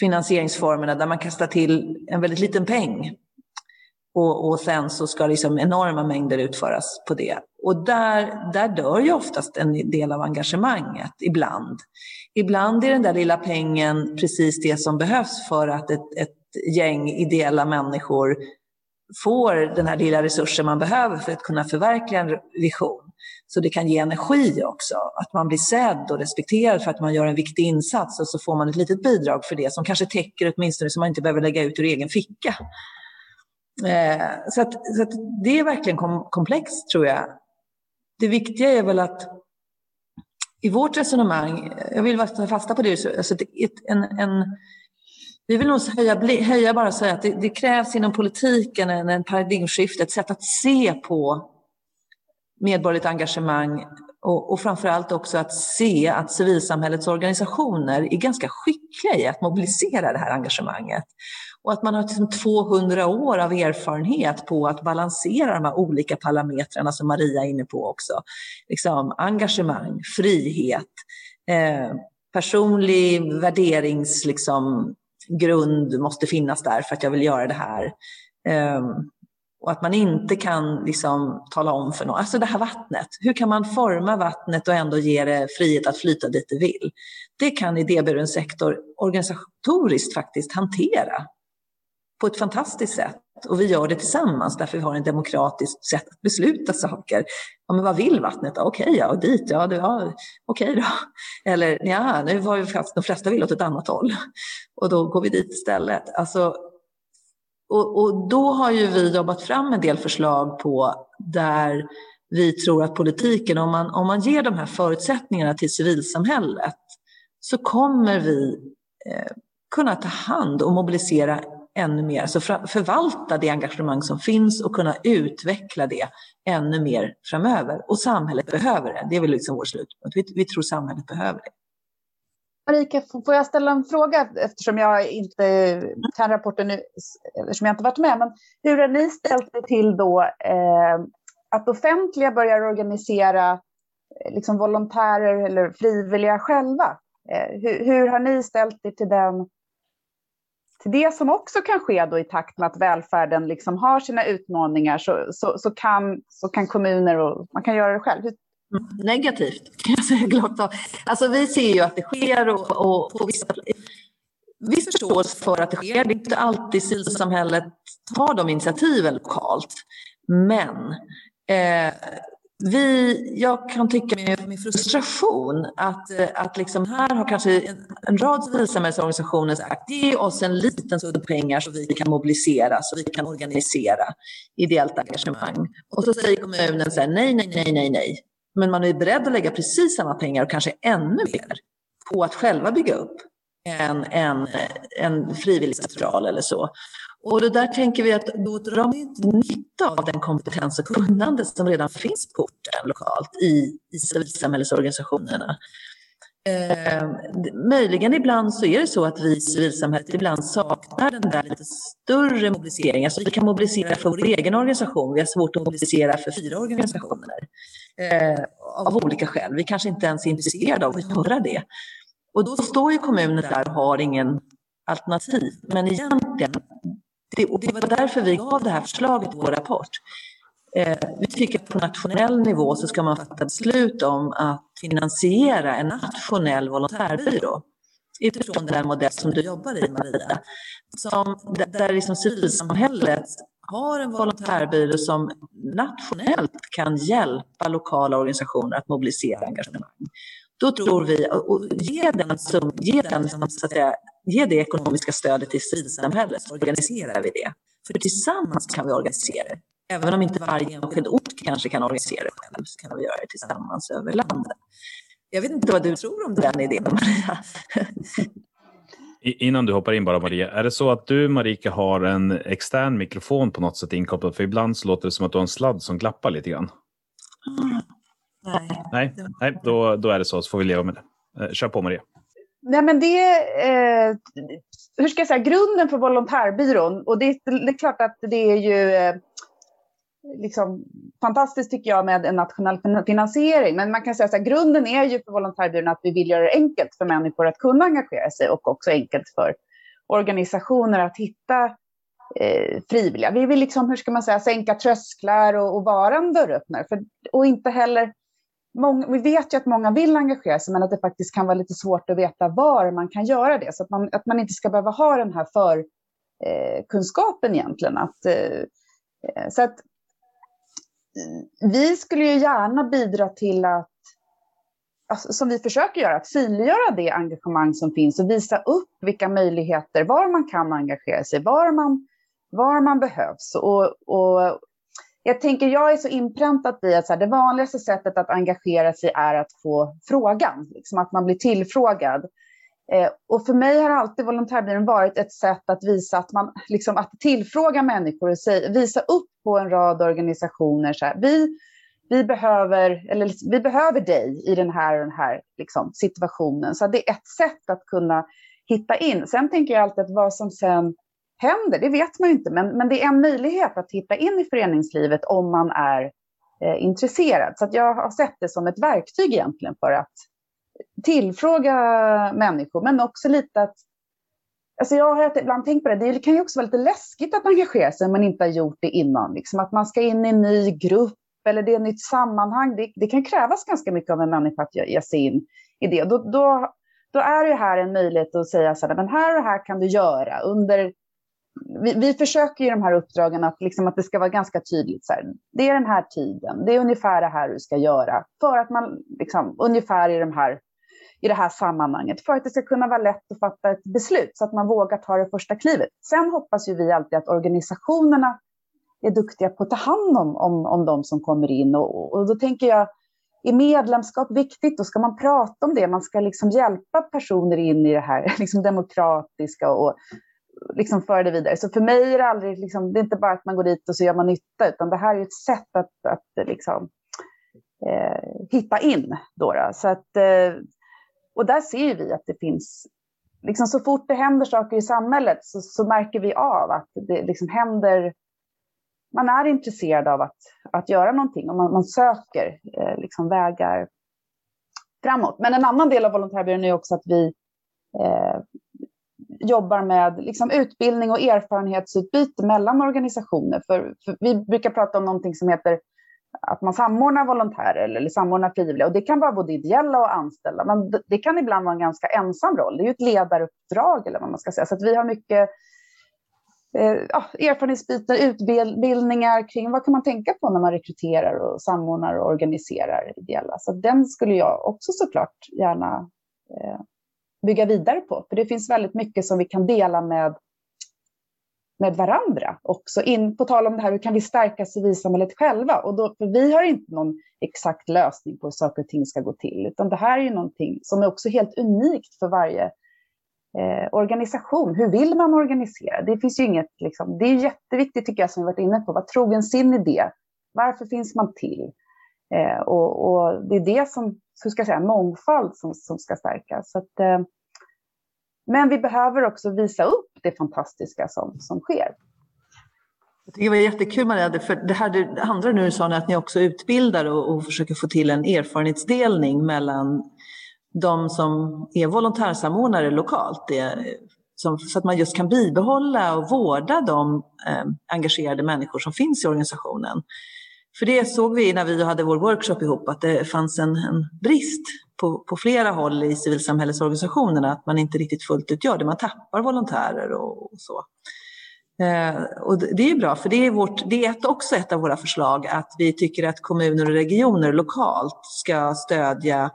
finansieringsformerna där man kastar till en väldigt liten peng och, och sen så ska liksom enorma mängder utföras på det. Och där, där dör ju oftast en del av engagemanget, ibland. Ibland är den där lilla pengen precis det som behövs för att ett, ett gäng ideella människor får den här lilla resursen man behöver för att kunna förverkliga en vision. Så det kan ge energi också, att man blir sedd och respekterad för att man gör en viktig insats och så får man ett litet bidrag för det som kanske täcker åtminstone så man inte behöver lägga ut ur egen ficka. Eh, så, att, så att det är verkligen kom, komplext tror jag. Det viktiga är väl att i vårt resonemang, jag vill ta fasta på det, alltså en, en, vi vill nog höja, höja bara säga att det, det, krävs inom politiken en, en paradigmskifte, ett sätt att se på medborgerligt engagemang och, och framförallt också att se att civilsamhällets organisationer är ganska skickliga i att mobilisera det här engagemanget. Och att man har liksom 200 år av erfarenhet på att balansera de här olika parametrarna som Maria är inne på också. Liksom, engagemang, frihet, eh, personlig värderingsgrund liksom, grund måste finnas där för att jag vill göra det här. Eh, och att man inte kan liksom tala om för någon, alltså det här vattnet, hur kan man forma vattnet och ändå ge det frihet att flyta dit det vill? Det kan idéburen sektor organisatoriskt faktiskt hantera på ett fantastiskt sätt. Och vi gör det tillsammans därför vi har en demokratiskt sätt att besluta saker. Ja, men vad vill vattnet Ja, Okej, ja, och dit, ja, ja okej då. Eller ja, nu var ju fast de flesta vill åt ett annat håll. Och då går vi dit istället. Alltså, och, och då har ju vi jobbat fram en del förslag på där vi tror att politiken, om man, om man ger de här förutsättningarna till civilsamhället, så kommer vi eh, kunna ta hand och mobilisera ännu mer, alltså förvalta det engagemang som finns och kunna utveckla det ännu mer framöver. Och samhället behöver det. Det är väl liksom vår slutpunkt. Vi, vi tror samhället behöver det. Marika, får jag ställa en fråga eftersom jag inte kan rapporten nu, eftersom jag inte varit med. Men hur har ni ställt er till då eh, att offentliga börjar organisera eh, liksom volontärer eller frivilliga själva? Eh, hur, hur, har ni ställt er till den till det som också kan ske då i takt med att välfärden liksom har sina utmaningar så, så, så, kan, så kan kommuner och man kan göra det själv. Mm, negativt [LAUGHS] kan jag säga glad Alltså vi ser ju att det sker och, och på vissa viss förståelse för att det sker. Det är inte alltid civilsamhället tar de initiativen lokalt. Men eh, vi, jag kan tycka med, med frustration att, eh, att liksom här har kanske en, en rad civilsamhällsorganisationer sagt ge oss en liten summa pengar så vi kan mobilisera, så vi kan organisera ideellt engagemang. Och så säger kommunen så här, nej, nej, nej, nej, nej. Men man är beredd att lägga precis samma pengar och kanske ännu mer på att själva bygga upp en, en, en frivillig central eller så. Och det där tänker vi att då drar man inte nytta av den kompetens och kunnande som redan finns på orten lokalt i, i civilsamhällesorganisationerna. Eh, möjligen ibland så är det så att vi i civilsamhället ibland saknar den där lite större mobiliseringen. Alltså vi kan mobilisera för vår egen organisation, vi har svårt att mobilisera för fyra organisationer. Eh, av olika skäl. Vi kanske inte ens är intresserade av att göra det. Och då står ju kommunen där och har ingen alternativ. Men egentligen, det, och det var därför vi gav det här förslaget i vår rapport. Eh, vi tycker att på nationell nivå så ska man fatta beslut om att finansiera en nationell volontärbyrå utifrån den modell som du jobbar i Maria. Som, där, där liksom civilsamhället har en volontärbyrå som nationellt kan hjälpa lokala organisationer att mobilisera engagemang. Då tror vi, och ge, den, ge, den, så att säga, ge det ekonomiska stödet till civilsamhället så organiserar vi det. För tillsammans kan vi organisera det. Även om inte varje enskild ort kanske kan organisera det själv så kan vi göra det tillsammans över landet. Jag vet inte vad du tror om den idén, Maria? Innan du hoppar in bara Maria, är det så att du Marika har en extern mikrofon på något sätt inkopplad? För ibland så låter det som att du har en sladd som glappar lite grann. Nej, Nej, nej då, då är det så, så får vi leva med det. Eh, kör på Maria. Nej, men det eh, hur ska jag säga, grunden för volontärbyrån, och det, det är klart att det är ju eh, liksom, fantastiskt tycker jag med en nationell finansiering. Men man kan säga att grunden är ju för volontärbyrån att vi vill göra det enkelt för människor att kunna engagera sig och också enkelt för organisationer att hitta eh, frivilliga. Vi vill liksom, hur ska man säga, sänka trösklar och, och vara en dörröppnare. För, och inte heller, många, vi vet ju att många vill engagera sig men att det faktiskt kan vara lite svårt att veta var man kan göra det. Så att man, att man inte ska behöva ha den här förkunskapen eh, egentligen. Att, eh, så att eh, vi skulle ju gärna bidra till att, alltså, som vi försöker göra, att synliggöra det engagemang som finns och visa upp vilka möjligheter, var man kan engagera sig, var man, var man behövs. Och, och jag tänker, jag är så inpräntat i att så här, det vanligaste sättet att engagera sig är att få frågan, liksom att man blir tillfrågad. Eh, och för mig har alltid volontärbyrån varit ett sätt att visa att man, liksom att tillfråga människor och säga, visa upp på en rad organisationer så här, vi, vi, behöver, eller, vi behöver dig i den här och den här liksom, situationen. Så det är ett sätt att kunna hitta in. Sen tänker jag alltid att vad som sen händer, det vet man ju inte, men, men det är en möjlighet att hitta in i föreningslivet om man är eh, intresserad. Så jag har sett det som ett verktyg egentligen för att tillfråga människor, men också lite att Alltså jag har ibland tänkt på det, det kan ju också vara lite läskigt att engagera sig om man inte har gjort det innan. Liksom att man ska in i en ny grupp eller det är ett nytt sammanhang. Det, det kan krävas ganska mycket av en människa att ge sig in i det. Då, då, då är det här en möjlighet att säga så här, men här och här kan du göra under vi, vi försöker i de här uppdragen att, liksom, att det ska vara ganska tydligt. Så här, det är den här tiden, det är ungefär det här du ska göra. För att man liksom, ungefär i de här i det här sammanhanget för att det ska kunna vara lätt att fatta ett beslut så att man vågar ta det första klivet. Sen hoppas ju vi alltid att organisationerna är duktiga på att ta hand om, om, om de som kommer in och, och då tänker jag är medlemskap viktigt? Då ska man prata om det. Man ska liksom hjälpa personer in i det här [LAUGHS] liksom demokratiska och liksom föra det vidare. Så för mig är det aldrig, liksom, det är inte bara att man går dit och så gör man nytta, utan det här är ett sätt att, att liksom, eh, hitta in. Då, då. Så att, eh, och där ser vi att det finns, liksom så fort det händer saker i samhället så, så märker vi av att det liksom händer, man är intresserad av att, att göra någonting och man, man söker eh, liksom vägar framåt. Men en annan del av volontärbyrån är också att vi eh, jobbar med liksom utbildning och erfarenhetsutbyte mellan organisationer. För, för, vi brukar prata om någonting som heter att man samordnar volontärer eller samordnar frivilliga. Och det kan vara både ideella och anställda, men det kan ibland vara en ganska ensam roll. Det är ju ett ledaruppdrag eller vad man ska säga. Så att vi har mycket eh, ja, erfarenhetsbyten, utbildningar kring vad kan man tänka på när man rekryterar och samordnar och organiserar ideella. Så den skulle jag också såklart gärna eh, bygga vidare på. För det finns väldigt mycket som vi kan dela med med varandra också. In, på tal om det här, hur kan vi stärka civilsamhället själva? Och då, för vi har inte någon exakt lösning på hur saker och ting ska gå till, utan det här är ju någonting som är också helt unikt för varje eh, organisation. Hur vill man organisera? Det finns ju inget, liksom, det är jätteviktigt tycker jag, som vi varit inne på, vad trogen sin idé? Varför finns man till? Eh, och, och, det är det som, så ska jag säga, mångfald som, som ska stärkas. Så att, eh, men vi behöver också visa upp det fantastiska som, som sker. Jag tycker det var jättekul Maria, för det här det andra nu sa ni att ni också utbildar och, och försöker få till en erfarenhetsdelning mellan de som är volontärsamordnare lokalt. Det, som, så att man just kan bibehålla och vårda de eh, engagerade människor som finns i organisationen. För det såg vi när vi hade vår workshop ihop, att det fanns en, en brist på, på, flera håll i civilsamhällesorganisationerna, att man inte riktigt fullt ut gör det. Man tappar volontärer och, och så. Eh, och det är bra, för det är, vårt, det är också ett av våra förslag, att vi tycker att kommuner och regioner lokalt ska stödja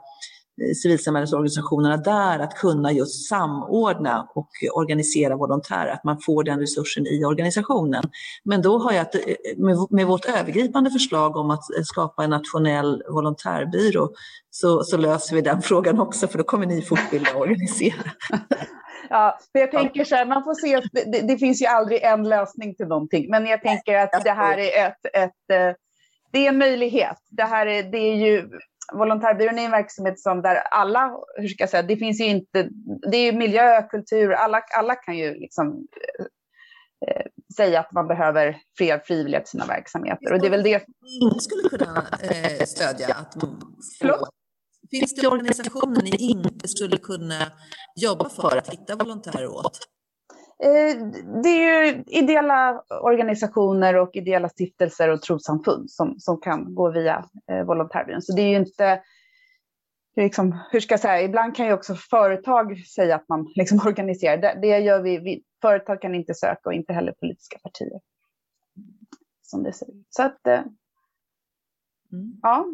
civilsamhällesorganisationerna där att kunna just samordna och organisera volontärer, att man får den resursen i organisationen. Men då har jag med, vårt övergripande förslag om att skapa en nationell volontärbyrå så, så löser vi den [LAUGHS] frågan också för då kommer ni fortbilda och organisera. [LAUGHS] Ja, för jag tänker så här, man får se, det, det, finns ju aldrig en lösning till någonting, men jag tänker att det här är ett, ett eh, det är en möjlighet. Det här är, det är ju Volontärbyrån är en verksamhet som där alla, hur ska jag säga, det finns ju inte, det är miljö, kultur, alla, alla kan ju liksom eh, säga att man behöver fler frivilliga till sina verksamheter. Och det är väl det... Inte skulle kunna eh, stödja att få... Finns det organisationer ni inte skulle kunna jobba för att hitta volontärer åt? Eh, det är ju ideella organisationer och ideella stiftelser och trossamfund som, som kan gå via eh, volontärbyrån. Så det är ju inte, liksom, hur ska jag säga, ibland kan ju också företag säga att man liksom [LAUGHS] organiserar. Det, det gör vi, vi, företag kan inte söka och inte heller politiska partier. Som det ser ut. Så att, eh, mm. ja.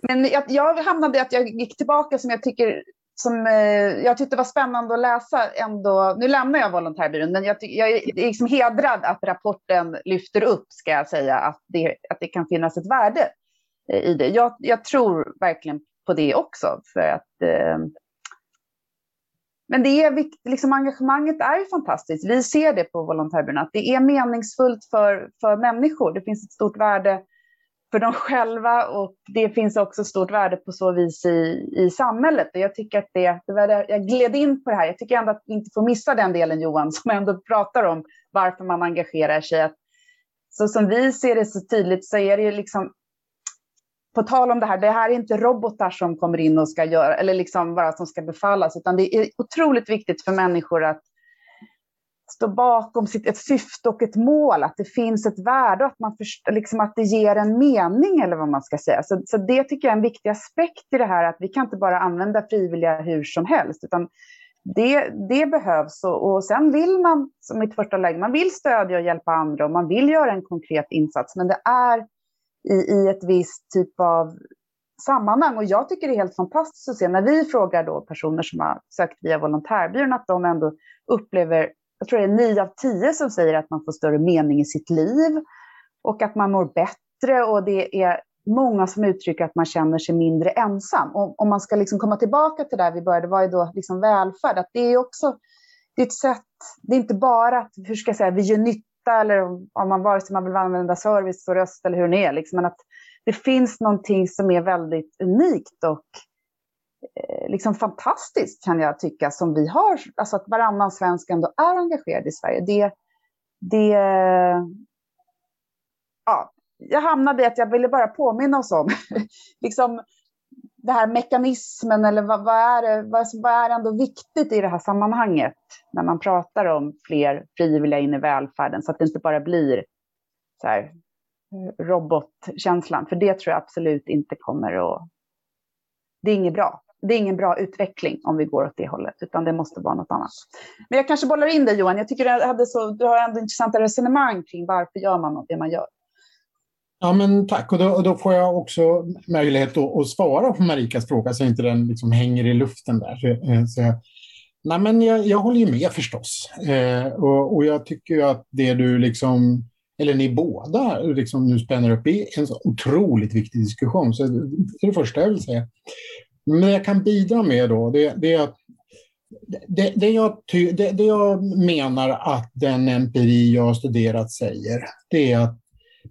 Men jag, jag hamnade i att jag gick tillbaka som jag tycker som eh, jag tyckte var spännande att läsa ändå. Nu lämnar jag volontärbyrån, men jag, jag är liksom hedrad att rapporten lyfter upp, ska jag säga, att det, att det kan finnas ett värde eh, i det. Jag, jag tror verkligen på det också, för att eh, men det är viktigt, liksom engagemanget är ju fantastiskt. Vi ser det på volontärbyrån, att det är meningsfullt för, för människor. Det finns ett stort värde för dem själva och det finns också stort värde på så vis i, i samhället. Och jag tycker att det, det var där jag gled in på det här. Jag tycker ändå att vi inte får missa den delen Johan, [LAUGHS] som ändå pratar om varför man engagerar sig. Att, så som vi ser det så tydligt så är det ju liksom på tal om det här, det här är inte robotar som kommer in och ska göra, eller liksom bara som ska befallas, utan det är otroligt viktigt för människor att stå bakom sitt, ett syfte och ett mål, att det finns ett värde och att, man först, liksom att det ger en mening eller vad man ska säga. Så, så det tycker jag är en viktig aspekt i det här, att vi kan inte bara använda frivilliga hur som helst, utan det, det behövs. Och, och sen vill man, som mitt första läge, man vill stödja och hjälpa andra och man vill göra en konkret insats, men det är i, i ett visst typ av sammanhang. Och jag tycker det är helt fantastiskt att se när vi frågar då personer som har sökt via volontärbyrån att de ändå upplever jag tror det är nio av tio som säger att man får större mening i sitt liv och att man mår bättre och det är många som uttrycker att man känner sig mindre ensam. Och om man ska liksom komma tillbaka till där vi började, vad är då liksom välfärd? Att det är också det är ett sätt, det är inte bara att hur ska jag säga, vi gör nytta eller om man vare sig man vill använda service och röst eller hur det är, liksom, men att det finns någonting som är väldigt unikt och Eh, liksom fantastiskt kan jag tycka som vi har, alltså att varannan svensk ändå är engagerad i Sverige. Det, det, ja, jag hamnade i att jag ville bara påminna oss om [LAUGHS] liksom, det här mekanismen eller vad, vad, är det, vad, vad är ändå viktigt i det här sammanhanget när man pratar om fler frivilliga in i välfärden så att det inte bara blir så här, eh, robotkänslan. För det tror jag absolut inte kommer att... Det är inget bra det är ingen bra utveckling om vi går åt det hållet, utan det måste vara något annat. Men jag kanske bollar in dig Johan, jag tycker du, hade så, du har ändå intressanta resonemang kring varför gör man det man gör. Ja, men tack. Och då, då får jag också möjlighet att, att svara på Marikas fråga så inte den liksom hänger i luften där. Så, eh, så jag, nej, men jag, jag håller ju med förstås. Eh, och, och jag tycker att det du liksom eller ni båda liksom nu spänner upp i en så otroligt viktig diskussion. Så det är det första jag vill säga. Men jag kan bidra med då, det, det är att det, det, jag ty, det, det, jag menar att den empiri jag har studerat säger, det är att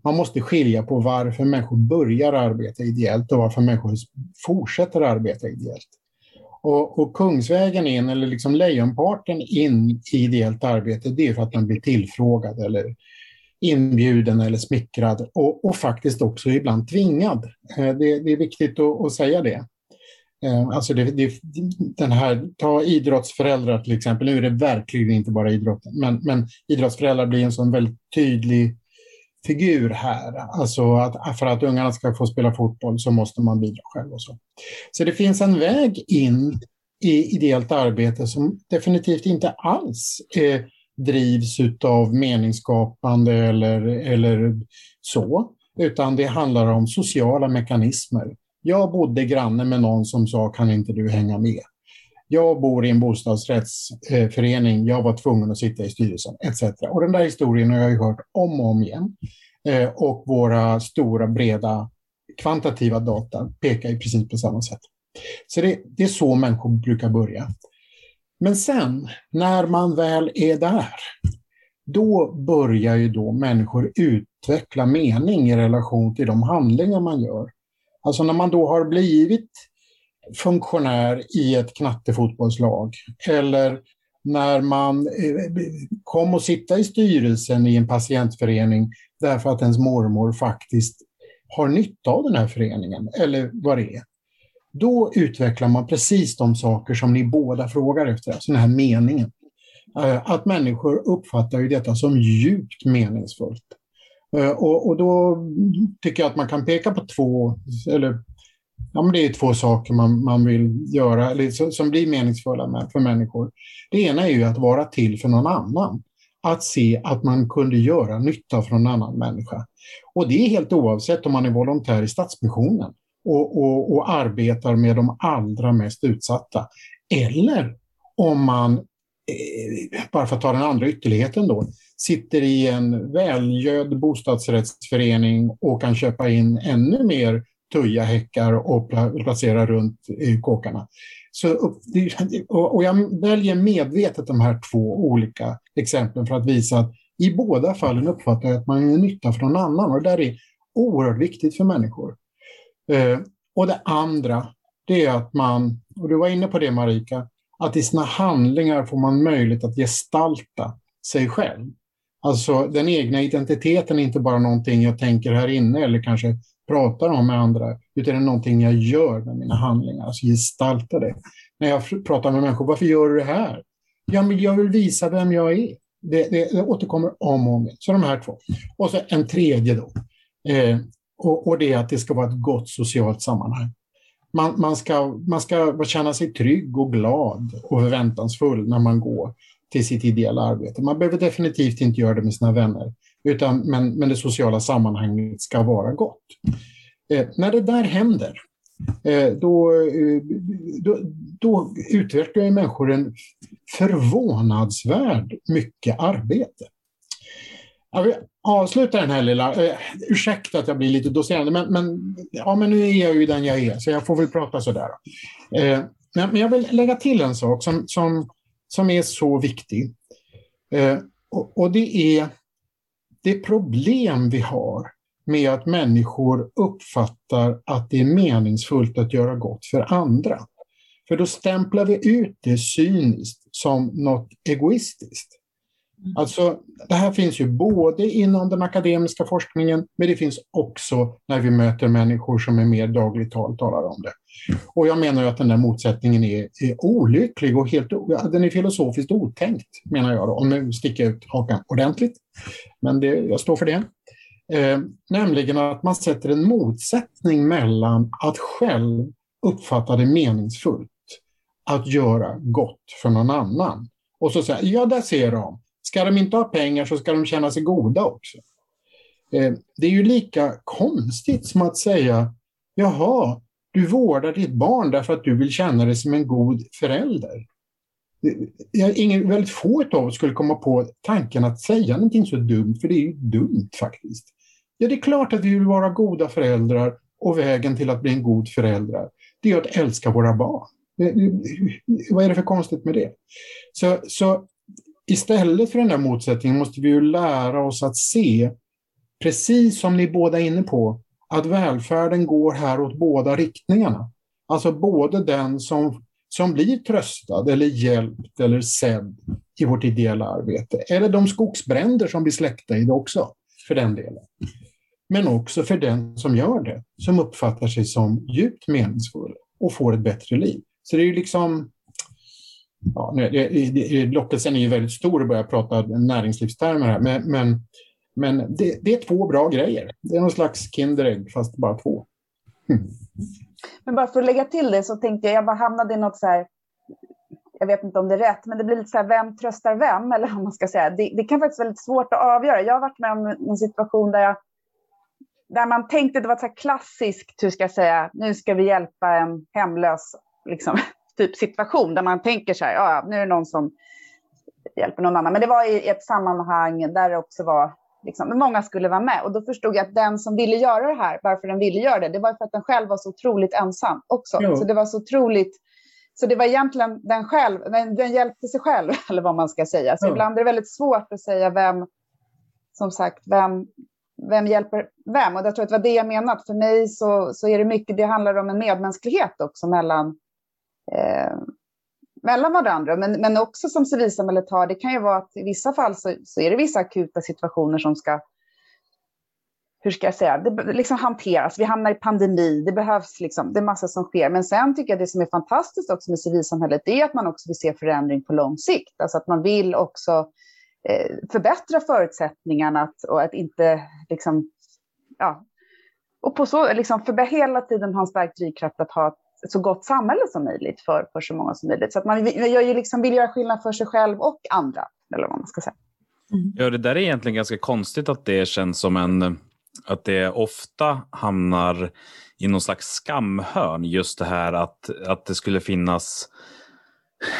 man måste skilja på varför människor börjar arbeta ideellt och varför människor fortsätter arbeta ideellt. Och, och Kungsvägen in, eller liksom lejonparten in i ideellt arbete, det är för att man blir tillfrågad eller inbjuden eller smickrad och, och faktiskt också ibland tvingad. Eh, det, det är viktigt att, att, säga det. Eh, alltså det, det, den här, ta idrottsföräldrar till exempel, nu är det verkligen inte bara idrotten, men, men idrottsföräldrar blir en sån väldigt tydlig figur här. Alltså att för att ungarna ska få spela fotboll så måste man bidra själv och så. Så det finns en väg in i ideellt arbete som definitivt inte alls eh, drivs av meningsskapande eller, eller så, utan det handlar om sociala mekanismer. Jag bodde granne med någon som sa kan inte du hänga med? Jag bor i en bostadsrättsförening, jag var tvungen att sitta i styrelsen, etc. Och den där historien har jag ju hört om och om igen. Eh, och våra stora, breda, kvantitativa data pekar i princip på samma sätt. Så det, det är så människor brukar börja. Men sen, när man väl är där, då börjar ju då människor utveckla mening i relation till de handlingar man gör. Alltså när man då har blivit funktionär i ett knattefotbollslag eller när man eh, kom att sitta i styrelsen i en patientförening därför att ens mormor faktiskt har nytta av den här föreningen, eller vad det är. Då utvecklar man precis de saker som ni båda frågar efter, alltså den här meningen. Eh, att människor uppfattar ju detta som djupt meningsfullt. Eh, och, och då tycker jag att man kan peka på två, eller ja, men det är två saker man, man vill göra, eller, som blir meningsfulla med, för människor. Det ena är ju att vara till för någon annan. Att se att man kunde göra nytta för någon annan människa. Och det är helt oavsett om man är volontär i Stadsmissionen och, och, och arbetar med de allra mest utsatta. Eller om man, eh, bara för att ta den andra ytterligheten då, sitter i en välgödd bostadsrättsförening och kan köpa in ännu mer tujahäckar och placera runt i kåkarna. Så, och jag väljer medvetet de här två olika exemplen för att visa att i båda fallen uppfattar jag att man gör nytta för någon annan och det där är oerhört viktigt för människor. Eh, och det andra, det är att man, och du var inne på det Marika, att i sina handlingar får man möjlighet att gestalta sig själv. Alltså den egna identiteten är inte bara någonting jag tänker här inne eller kanske pratar om med andra, utan det är någonting jag gör med mina handlingar, alltså gestaltar det. När jag pratar med människor, varför gör du det här? Ja, men jag vill visa vem jag är. Det, det, det återkommer om och om igen. Så de här två. Och så en tredje då. Eh, och, och, det är att det ska vara ett gott socialt sammanhang. Man, man, ska, man ska känna sig trygg och glad och förväntansfull när man går till sitt ideella arbete. Man behöver definitivt inte göra det med sina vänner, utan, men, men det sociala sammanhanget ska vara gott. Eh, när det där händer, eh, då, eh, då, då utvecklar människor en förvånansvärd mycket arbete. Jag vill avsluta den här lilla, eh, ursäkta att jag blir lite docerande, men, men, ja, men nu är jag ju den jag är, så jag får väl prata sådär. Eh, men jag vill lägga till en sak som, som, som är så viktig. Eh, och, och det är det problem vi har med att människor uppfattar att det är meningsfullt att göra gott för andra. För då stämplar vi ut det cyniskt som något egoistiskt. Mm. Alltså, det här finns ju både inom den akademiska forskningen, men det finns också när vi möter människor som är mer dagligt tal talar om det. Och jag menar att den där motsättningen är, är olycklig och helt, den är filosofiskt otänkt, menar jag, då, om nu sticker ut hakan ordentligt. Men det, jag står för det. Eh, nämligen att man sätter en motsättning mellan att själv uppfatta det meningsfullt att göra gott för någon annan. Och så säger ja där ser de. Ska de inte ha pengar så ska de känna sig goda också. Eh, det är ju lika konstigt som att säga, jaha, du vårdar ditt barn därför att du vill känna dig som en god förälder. Ingen, väldigt få av oss skulle komma på tanken att säga någonting så dumt, för det är ju dumt faktiskt. Ja, det är klart att vi vill vara goda föräldrar och vägen till att bli en god förälder, det är att älska våra barn. Vad är det för konstigt med det? Så, så istället för den där motsättningen måste vi ju lära oss att se precis som ni båda är inne på, att välfärden går här åt båda riktningarna. Alltså både den som, som blir tröstad eller hjälpt eller sedd i vårt ideella arbete, eller de skogsbränder som blir släckta i det också, för den delen. Men också för den som gör det, som uppfattar sig som djupt meningsfull och får ett bättre liv. Så det är ju liksom... Ja, lockelsen är ju väldigt stor att börja prata näringslivstermer här, men, men, men det, det, är två bra grejer. Det är någon slags Kinderägg, fast bara två. Men bara för att lägga till det så tänkte jag, jag bara hamnade i något så här, jag vet inte om det är rätt, men det blir lite så här, vem tröstar vem? Eller vad man ska säga. Det, det kan faktiskt vara väldigt svårt att avgöra. Jag har varit med om en situation där jag där man tänkte, det var så klassiskt, hur ska jag säga, nu ska vi hjälpa en hemlös liksom, [LAUGHS] typ situation, där man tänker så här, ja, nu är det någon som hjälper någon annan. Men det var i ett sammanhang där det också var, liksom, många skulle vara med. Och då förstod jag att den som ville göra det här, varför den ville göra det, det var för att den själv var så otroligt ensam också. Jo. Så det var så otroligt, så det var egentligen den själv, den, den hjälpte sig själv, [LAUGHS] eller vad man ska säga. Så jo. ibland är det väldigt svårt att säga vem, som sagt, vem, vem hjälper vem? Och jag tror att det var det jag menade. För mig så, så är det mycket, det handlar om en medmänsklighet också mellan, eh, mellan varandra. Men, men också som civilsamhället har, det kan ju vara att i vissa fall så, så är det vissa akuta situationer som ska hur ska jag säga, det liksom hanteras. Vi hamnar i pandemi, det behövs liksom, det är massa som sker. Men sen tycker jag det som är fantastiskt också med civilsamhället, det är att man också vill se förändring på lång sikt. Alltså att man vill också Eh, förbättra förutsättningarna att, och att inte liksom, ja, och på så, liksom för hela tiden ha en stark drivkraft att ha ett så gott samhälle som möjligt för, för så många som möjligt. Så att man gör ju liksom, vill göra skillnad för sig själv och andra, eller vad man ska säga. Mm. Ja, det där är egentligen ganska konstigt att det känns som en, att det ofta hamnar i någon slags skamhörn, just det här att, att det skulle finnas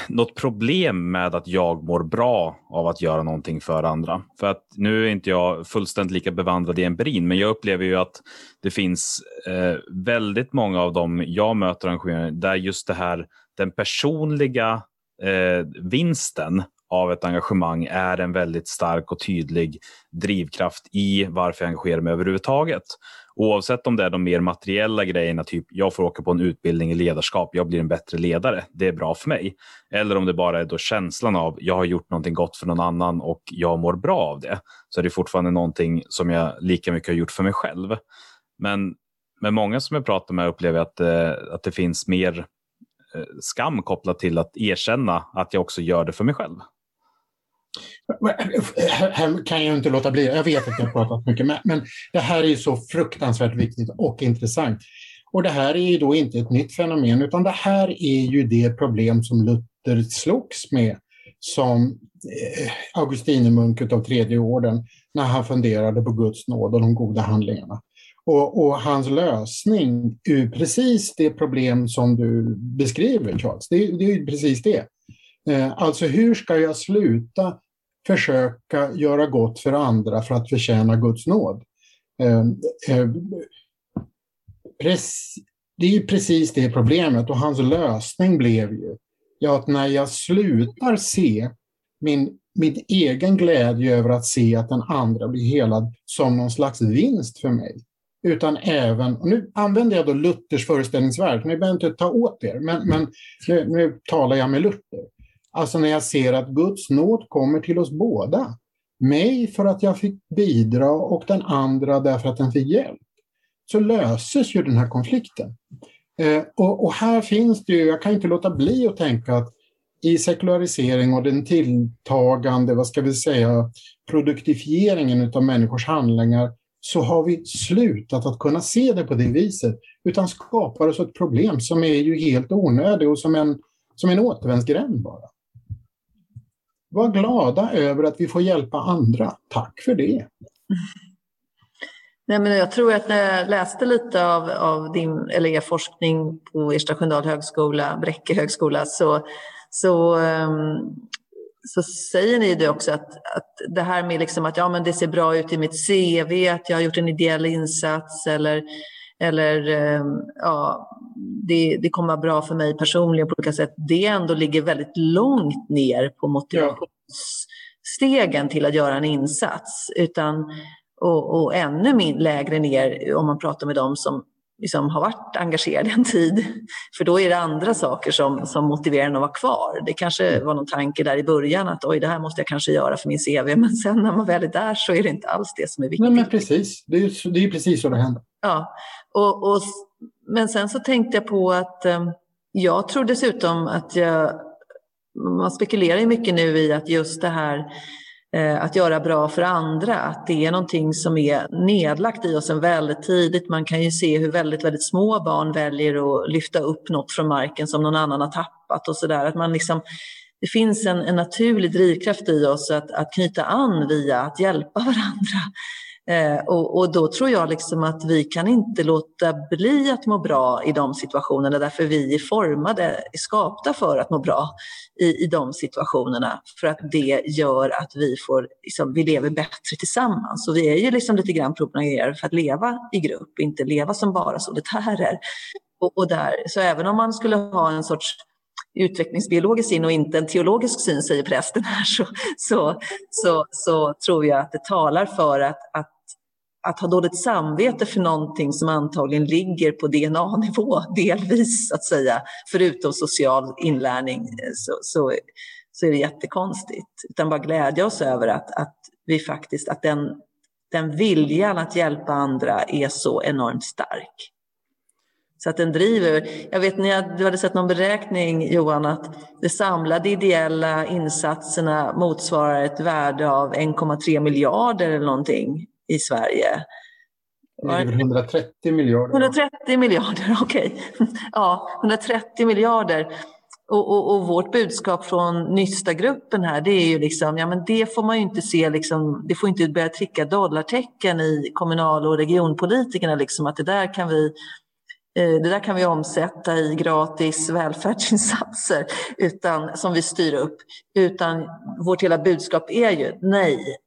något problem med att jag mår bra av att göra någonting för andra. För att nu är inte jag fullständigt lika bevandrad i empirin, men jag upplever ju att det finns eh, väldigt många av dem jag möter arrangörer där just det här, den personliga eh, vinsten av ett engagemang är en väldigt stark och tydlig drivkraft i varför jag engagerar mig överhuvudtaget. Oavsett om det är de mer materiella grejerna, typ jag får åka på en utbildning i ledarskap, jag blir en bättre ledare, det är bra för mig. Eller om det bara är då känslan av jag har gjort någonting gott för någon annan och jag mår bra av det, så är det fortfarande någonting som jag lika mycket har gjort för mig själv. Men med många som jag pratar med upplever jag att, eh, att det finns mer eh, skam kopplat till att erkänna att jag också gör det för mig själv. Eh, eh, här kan jag inte låta bli, jag vet att jag har pratat mycket, men det här är så fruktansvärt viktigt och intressant. Och det här är ju då inte ett nytt fenomen, utan det här är ju det problem som Luther slogs med som eh, Augustinemunk Augustinermunk av tredje orden när han funderade på Guds nåd och de goda handlingarna. Och, och, hans lösning är precis det problem som du beskriver, Charles. Det, det är precis det. Alltså hur ska jag sluta försöka göra gott för andra för att förtjäna Guds nåd. Ehm, ehm, det är ju precis det problemet och hans lösning blev ju ja, att när jag slutar se min, min egen glädje över att se att den andra blir helad som någon slags vinst för mig, utan även, och nu använder jag då Luthers föreställningsvärld, ni behöver inte ta åt er, men, men nu, nu talar jag med Luther. Alltså när jag ser att Guds nåd kommer till oss båda. Mig för att jag fick bidra och den andra därför att den fick hjälp. Så löses ju den här konflikten. Eh, och, och, här finns det ju, jag kan inte låta bli att tänka att i sekularisering och den tilltagande, vad ska vi säga, produktifieringen av människors handlingar så har vi slutat att kunna se det på det viset, utan skapar oss ett problem som är ju helt onödigt och som en, som en återvändsgränd bara. Var glada över att vi får hjälpa andra. Tack för det. Nej, men jag tror att när jag läste lite av, av din, eller er forskning på Ersta Sköndal högskola, Bräcke högskola, så, så, um, så säger ni det också att, att det här med liksom att ja, men det ser bra ut i mitt CV, att jag har gjort en ideell insats eller, eller um, ja, det, det kommer vara bra för mig personligen på olika sätt, det ändå ligger väldigt långt ner på motivationsstegen till att göra en insats. Utan, och, och ännu min, lägre ner om man pratar med dem som liksom har varit engagerade en tid. För då är det andra saker som, som motiverar en att vara kvar. Det kanske var någon tanke där i början att oj, det här måste jag kanske göra för min CV. Men sen när man väl är där så är det inte alls det som är viktigt. Nej, men precis. Det är, det är precis så det händer. Ja, och, och, men sen så tänkte jag på att eh, jag tror dessutom att jag, man spekulerar ju mycket nu i att just det här eh, att göra bra för andra, att det är någonting som är nedlagt i oss en väldigt tidigt. Man kan ju se hur väldigt, väldigt små barn väljer att lyfta upp något från marken som någon annan har tappat och sådär. Att man liksom, det finns en, en naturlig drivkraft i oss att, att knyta an via att hjälpa [LAUGHS] varandra. Eh, och, och, då tror jag liksom att vi kan inte låta bli att må bra i de situationerna därför vi är formade, är skapta för att må bra i, i de situationerna. För att det gör att vi, får, liksom, vi lever bättre tillsammans. Och vi är ju liksom lite grann programmerade för att leva i grupp, inte leva som bara solitärer. Och, och där, så även om man skulle ha en sorts utvecklingsbiologisk syn och inte en teologisk syn, säger prästen här, så, så, så, så tror jag att det talar för att, att att ha dåligt samvete för någonting som antagligen ligger på DNA-nivå [LAUGHS] delvis, så att säga, förutom social inlärning, eh, så, så, så är det jättekonstigt. Utan bara glädja oss över att, att vi faktiskt, att den, den viljan att hjälpa andra är så enormt stark. Så att den driver. Jag vet när du hade sett någon beräkning Johan att de samlade ideella insatserna motsvarar ett värde av 1,3 miljarder eller någonting i Sverige. Det är 130 miljarder. 130 miljarder, [LAUGHS] okej. Okay. Ja, 130 miljarder. Och, och, och, vårt budskap från Nysta-gruppen här, det är ju liksom, ja men det får man ju inte se liksom, det får inte börja tricka dollartecken i kommunal och regionpolitikerna liksom, att det där kan vi eh, det där kan vi omsätta i gratis välfärdsinsatser utan, som vi styr upp. Utan vårt hela budskap är ju nej,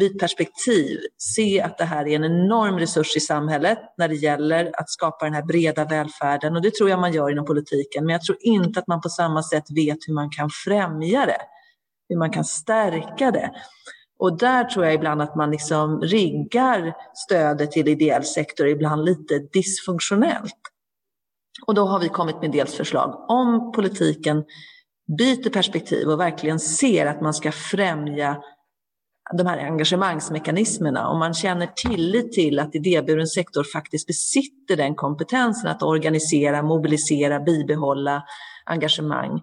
byt perspektiv, se att det här är en enorm resurs i samhället när det gäller att skapa den här breda välfärden och det tror jag man gör inom politiken men jag tror inte att man på samma sätt vet hur man kan främja det, hur man kan stärka det. Och där tror jag ibland att man liksom riggar stödet till ideell sektor ibland lite dysfunktionellt. Och då har vi kommit med dels förslag om politiken byter perspektiv och verkligen ser att man ska främja de här engagemangsmekanismerna, om man känner tillit till att idéburen sektor faktiskt besitter den kompetensen att organisera, mobilisera, bibehålla engagemang.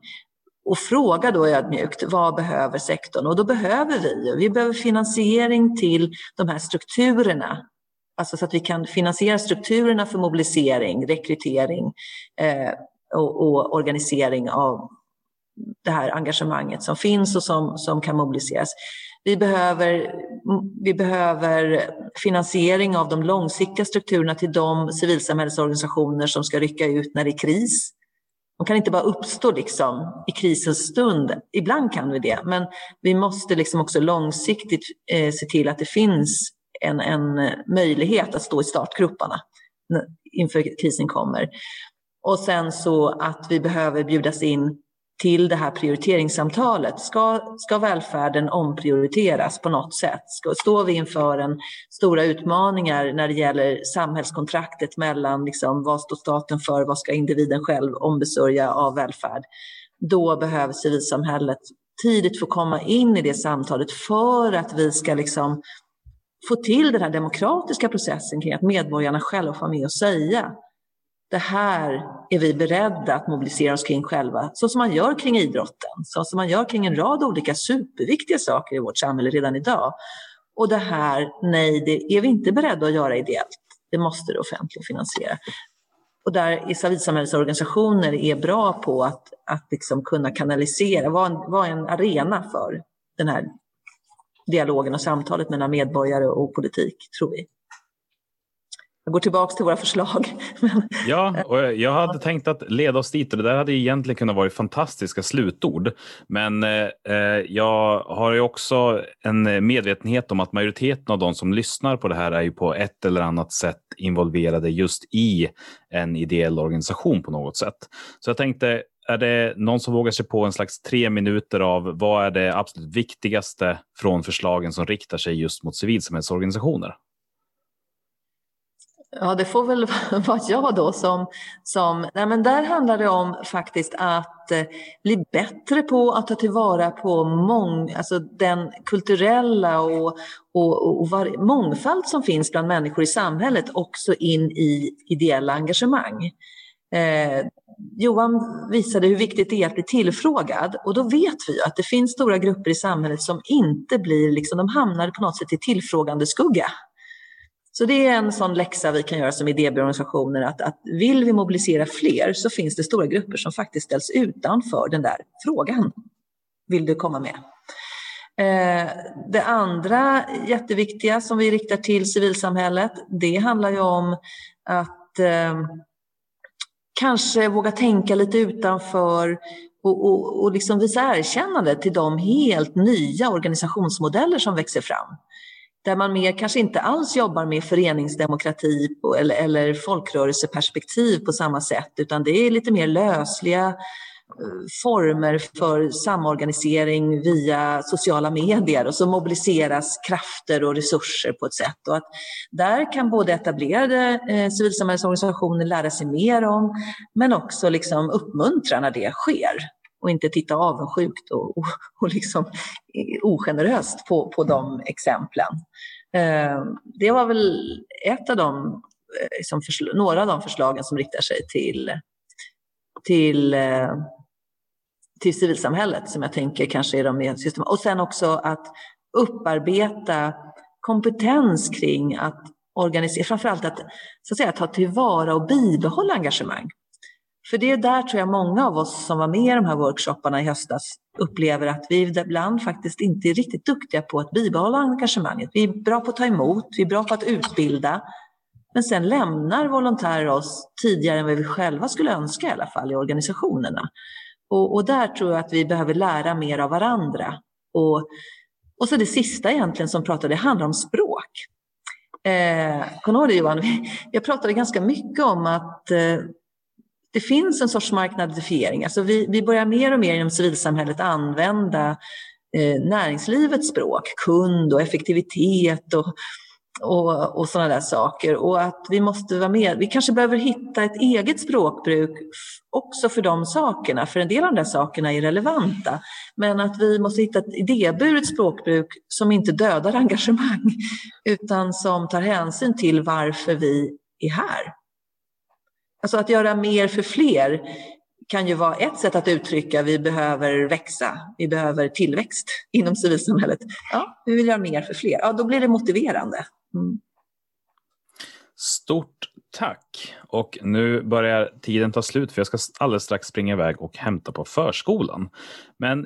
Och fråga då ödmjukt, vad behöver sektorn? Och då behöver vi, vi behöver finansiering till de här strukturerna. Alltså så att vi kan finansiera strukturerna för mobilisering, rekrytering eh, och, och organisering av det här engagemanget som finns och som, som kan mobiliseras. Vi behöver, vi behöver finansiering av de långsiktiga strukturerna till de civilsamhällesorganisationer som ska rycka ut när det är kris. De kan inte bara uppstå liksom i krisens stund. Ibland kan vi det, men vi måste liksom också långsiktigt eh, se till att det finns en, en möjlighet att stå i startgroparna inför krisen kommer. Och sen så att vi behöver bjudas in till det här prioriteringssamtalet. Ska, ska välfärden omprioriteras på något sätt? Ska, står vi inför en stora utmaningar när det gäller samhällskontraktet mellan liksom, vad står staten för, vad ska individen själv ombesörja av välfärd? Då behöver civilsamhället tidigt få komma in i det samtalet för att vi ska liksom få till den här demokratiska processen kring att medborgarna själva får med och säga det här är vi beredda att mobilisera oss kring själva, så som man gör kring idrotten, så som man gör kring en rad olika superviktiga saker i vårt samhälle redan idag. Och det här, nej, det är vi inte beredda att göra ideellt. Det måste det offentliga finansiera. Och där civilsamhällesorganisationer är bra på att, att liksom kunna kanalisera, vara en, vara en arena för den här dialogen och samtalet mellan medborgare och politik, tror vi jag går tillbaka till våra förslag. [LAUGHS] ja, och jag hade tänkt att leda oss dit och det där hade egentligen kunnat vara fantastiska slutord. Men eh, jag har ju också en medvetenhet om att majoriteten av de som lyssnar på det här är ju på ett eller annat sätt involverade just i en ideell organisation på något sätt. Så jag tänkte, är det någon som vågar sig på en slags tre minuter av vad är det absolut viktigaste från förslagen som riktar sig just mot civilsamhällsorganisationer? Ja, det får väl [LAUGHS] vara jag då som... som nej men där handlar det om faktiskt att eh, bli bättre på att ta tillvara på mång, alltså den kulturella och, och, och var, mångfald som finns bland människor i samhället också in i ideella engagemang. Eh, Johan visade hur viktigt det är att bli tillfrågad och då vet vi att det finns stora grupper i samhället som inte blir, liksom, de hamnar på något sätt i tillfrågande skugga. Så det är en sån läxa vi kan göra som idébyråorganisationer att, att vill vi mobilisera fler så finns det stora grupper som faktiskt ställs utanför den där frågan. Vill du komma med? Eh, det andra jätteviktiga som vi riktar till civilsamhället, det handlar ju om att eh, kanske våga tänka lite utanför och, och, och liksom visa erkännande till de helt nya organisationsmodeller som växer fram där man mer kanske inte alls jobbar med föreningsdemokrati eller, eller folkrörelseperspektiv på samma sätt, utan det är lite mer lösliga eh, former för samorganisering via sociala medier och så mobiliseras krafter och resurser på ett sätt. Och att där kan både etablerade eh, civilsamhällesorganisationer lära sig mer om men också liksom uppmuntra när det sker och inte titta avundsjukt och, och, och liksom ogeneröst på, på de exemplen. Eh, det var väl ett av de, liksom några av de förslagen som riktar sig till, till, eh, till civilsamhället som jag tänker kanske är de mer system. Och sen också att upparbeta kompetens kring att organisera, framförallt att, så att säga, ta tillvara och bibehålla engagemang. För det är där tror jag många av oss som var med i de här workshopparna i höstas upplever att vi ibland faktiskt inte är riktigt duktiga på att bibehålla engagemanget. Vi är bra på att ta emot, vi är bra på att utbilda, men sen lämnar volontärer oss tidigare än vad vi själva skulle önska i alla fall i organisationerna. Och, och där tror jag att vi behöver lära mer av varandra. Och, och så det sista egentligen som pratade, det handlar om språk. Eh, Kommer du ihåg det Johan? Jag pratade ganska mycket om att eh, det finns en sorts marknadifiering. Alltså vi, vi börjar mer och mer inom civilsamhället använda eh, näringslivets språk, kund och effektivitet och, och, och sådana där saker. Och att vi måste vara med. Vi kanske behöver hitta ett eget språkbruk också för de sakerna, för en del av de där sakerna är relevanta. Men att vi måste hitta ett idéburet språkbruk som inte dödar engagemang, utan som tar hänsyn till varför vi är här. Alltså att göra mer för fler kan ju vara ett sätt att uttrycka vi behöver växa, vi behöver tillväxt inom civilsamhället. Ja, vi vill göra mer för fler. Ja, då blir det motiverande. Mm. Stort tack! Och nu börjar tiden ta slut för jag ska alldeles strax springa iväg och hämta på förskolan. Men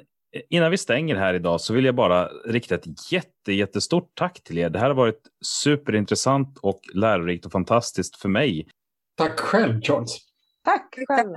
innan vi stänger här idag så vill jag bara rikta ett jätte, jättestort tack till er. Det här har varit superintressant och lärorikt och fantastiskt för mig Tack själv, Charles. Tack själv.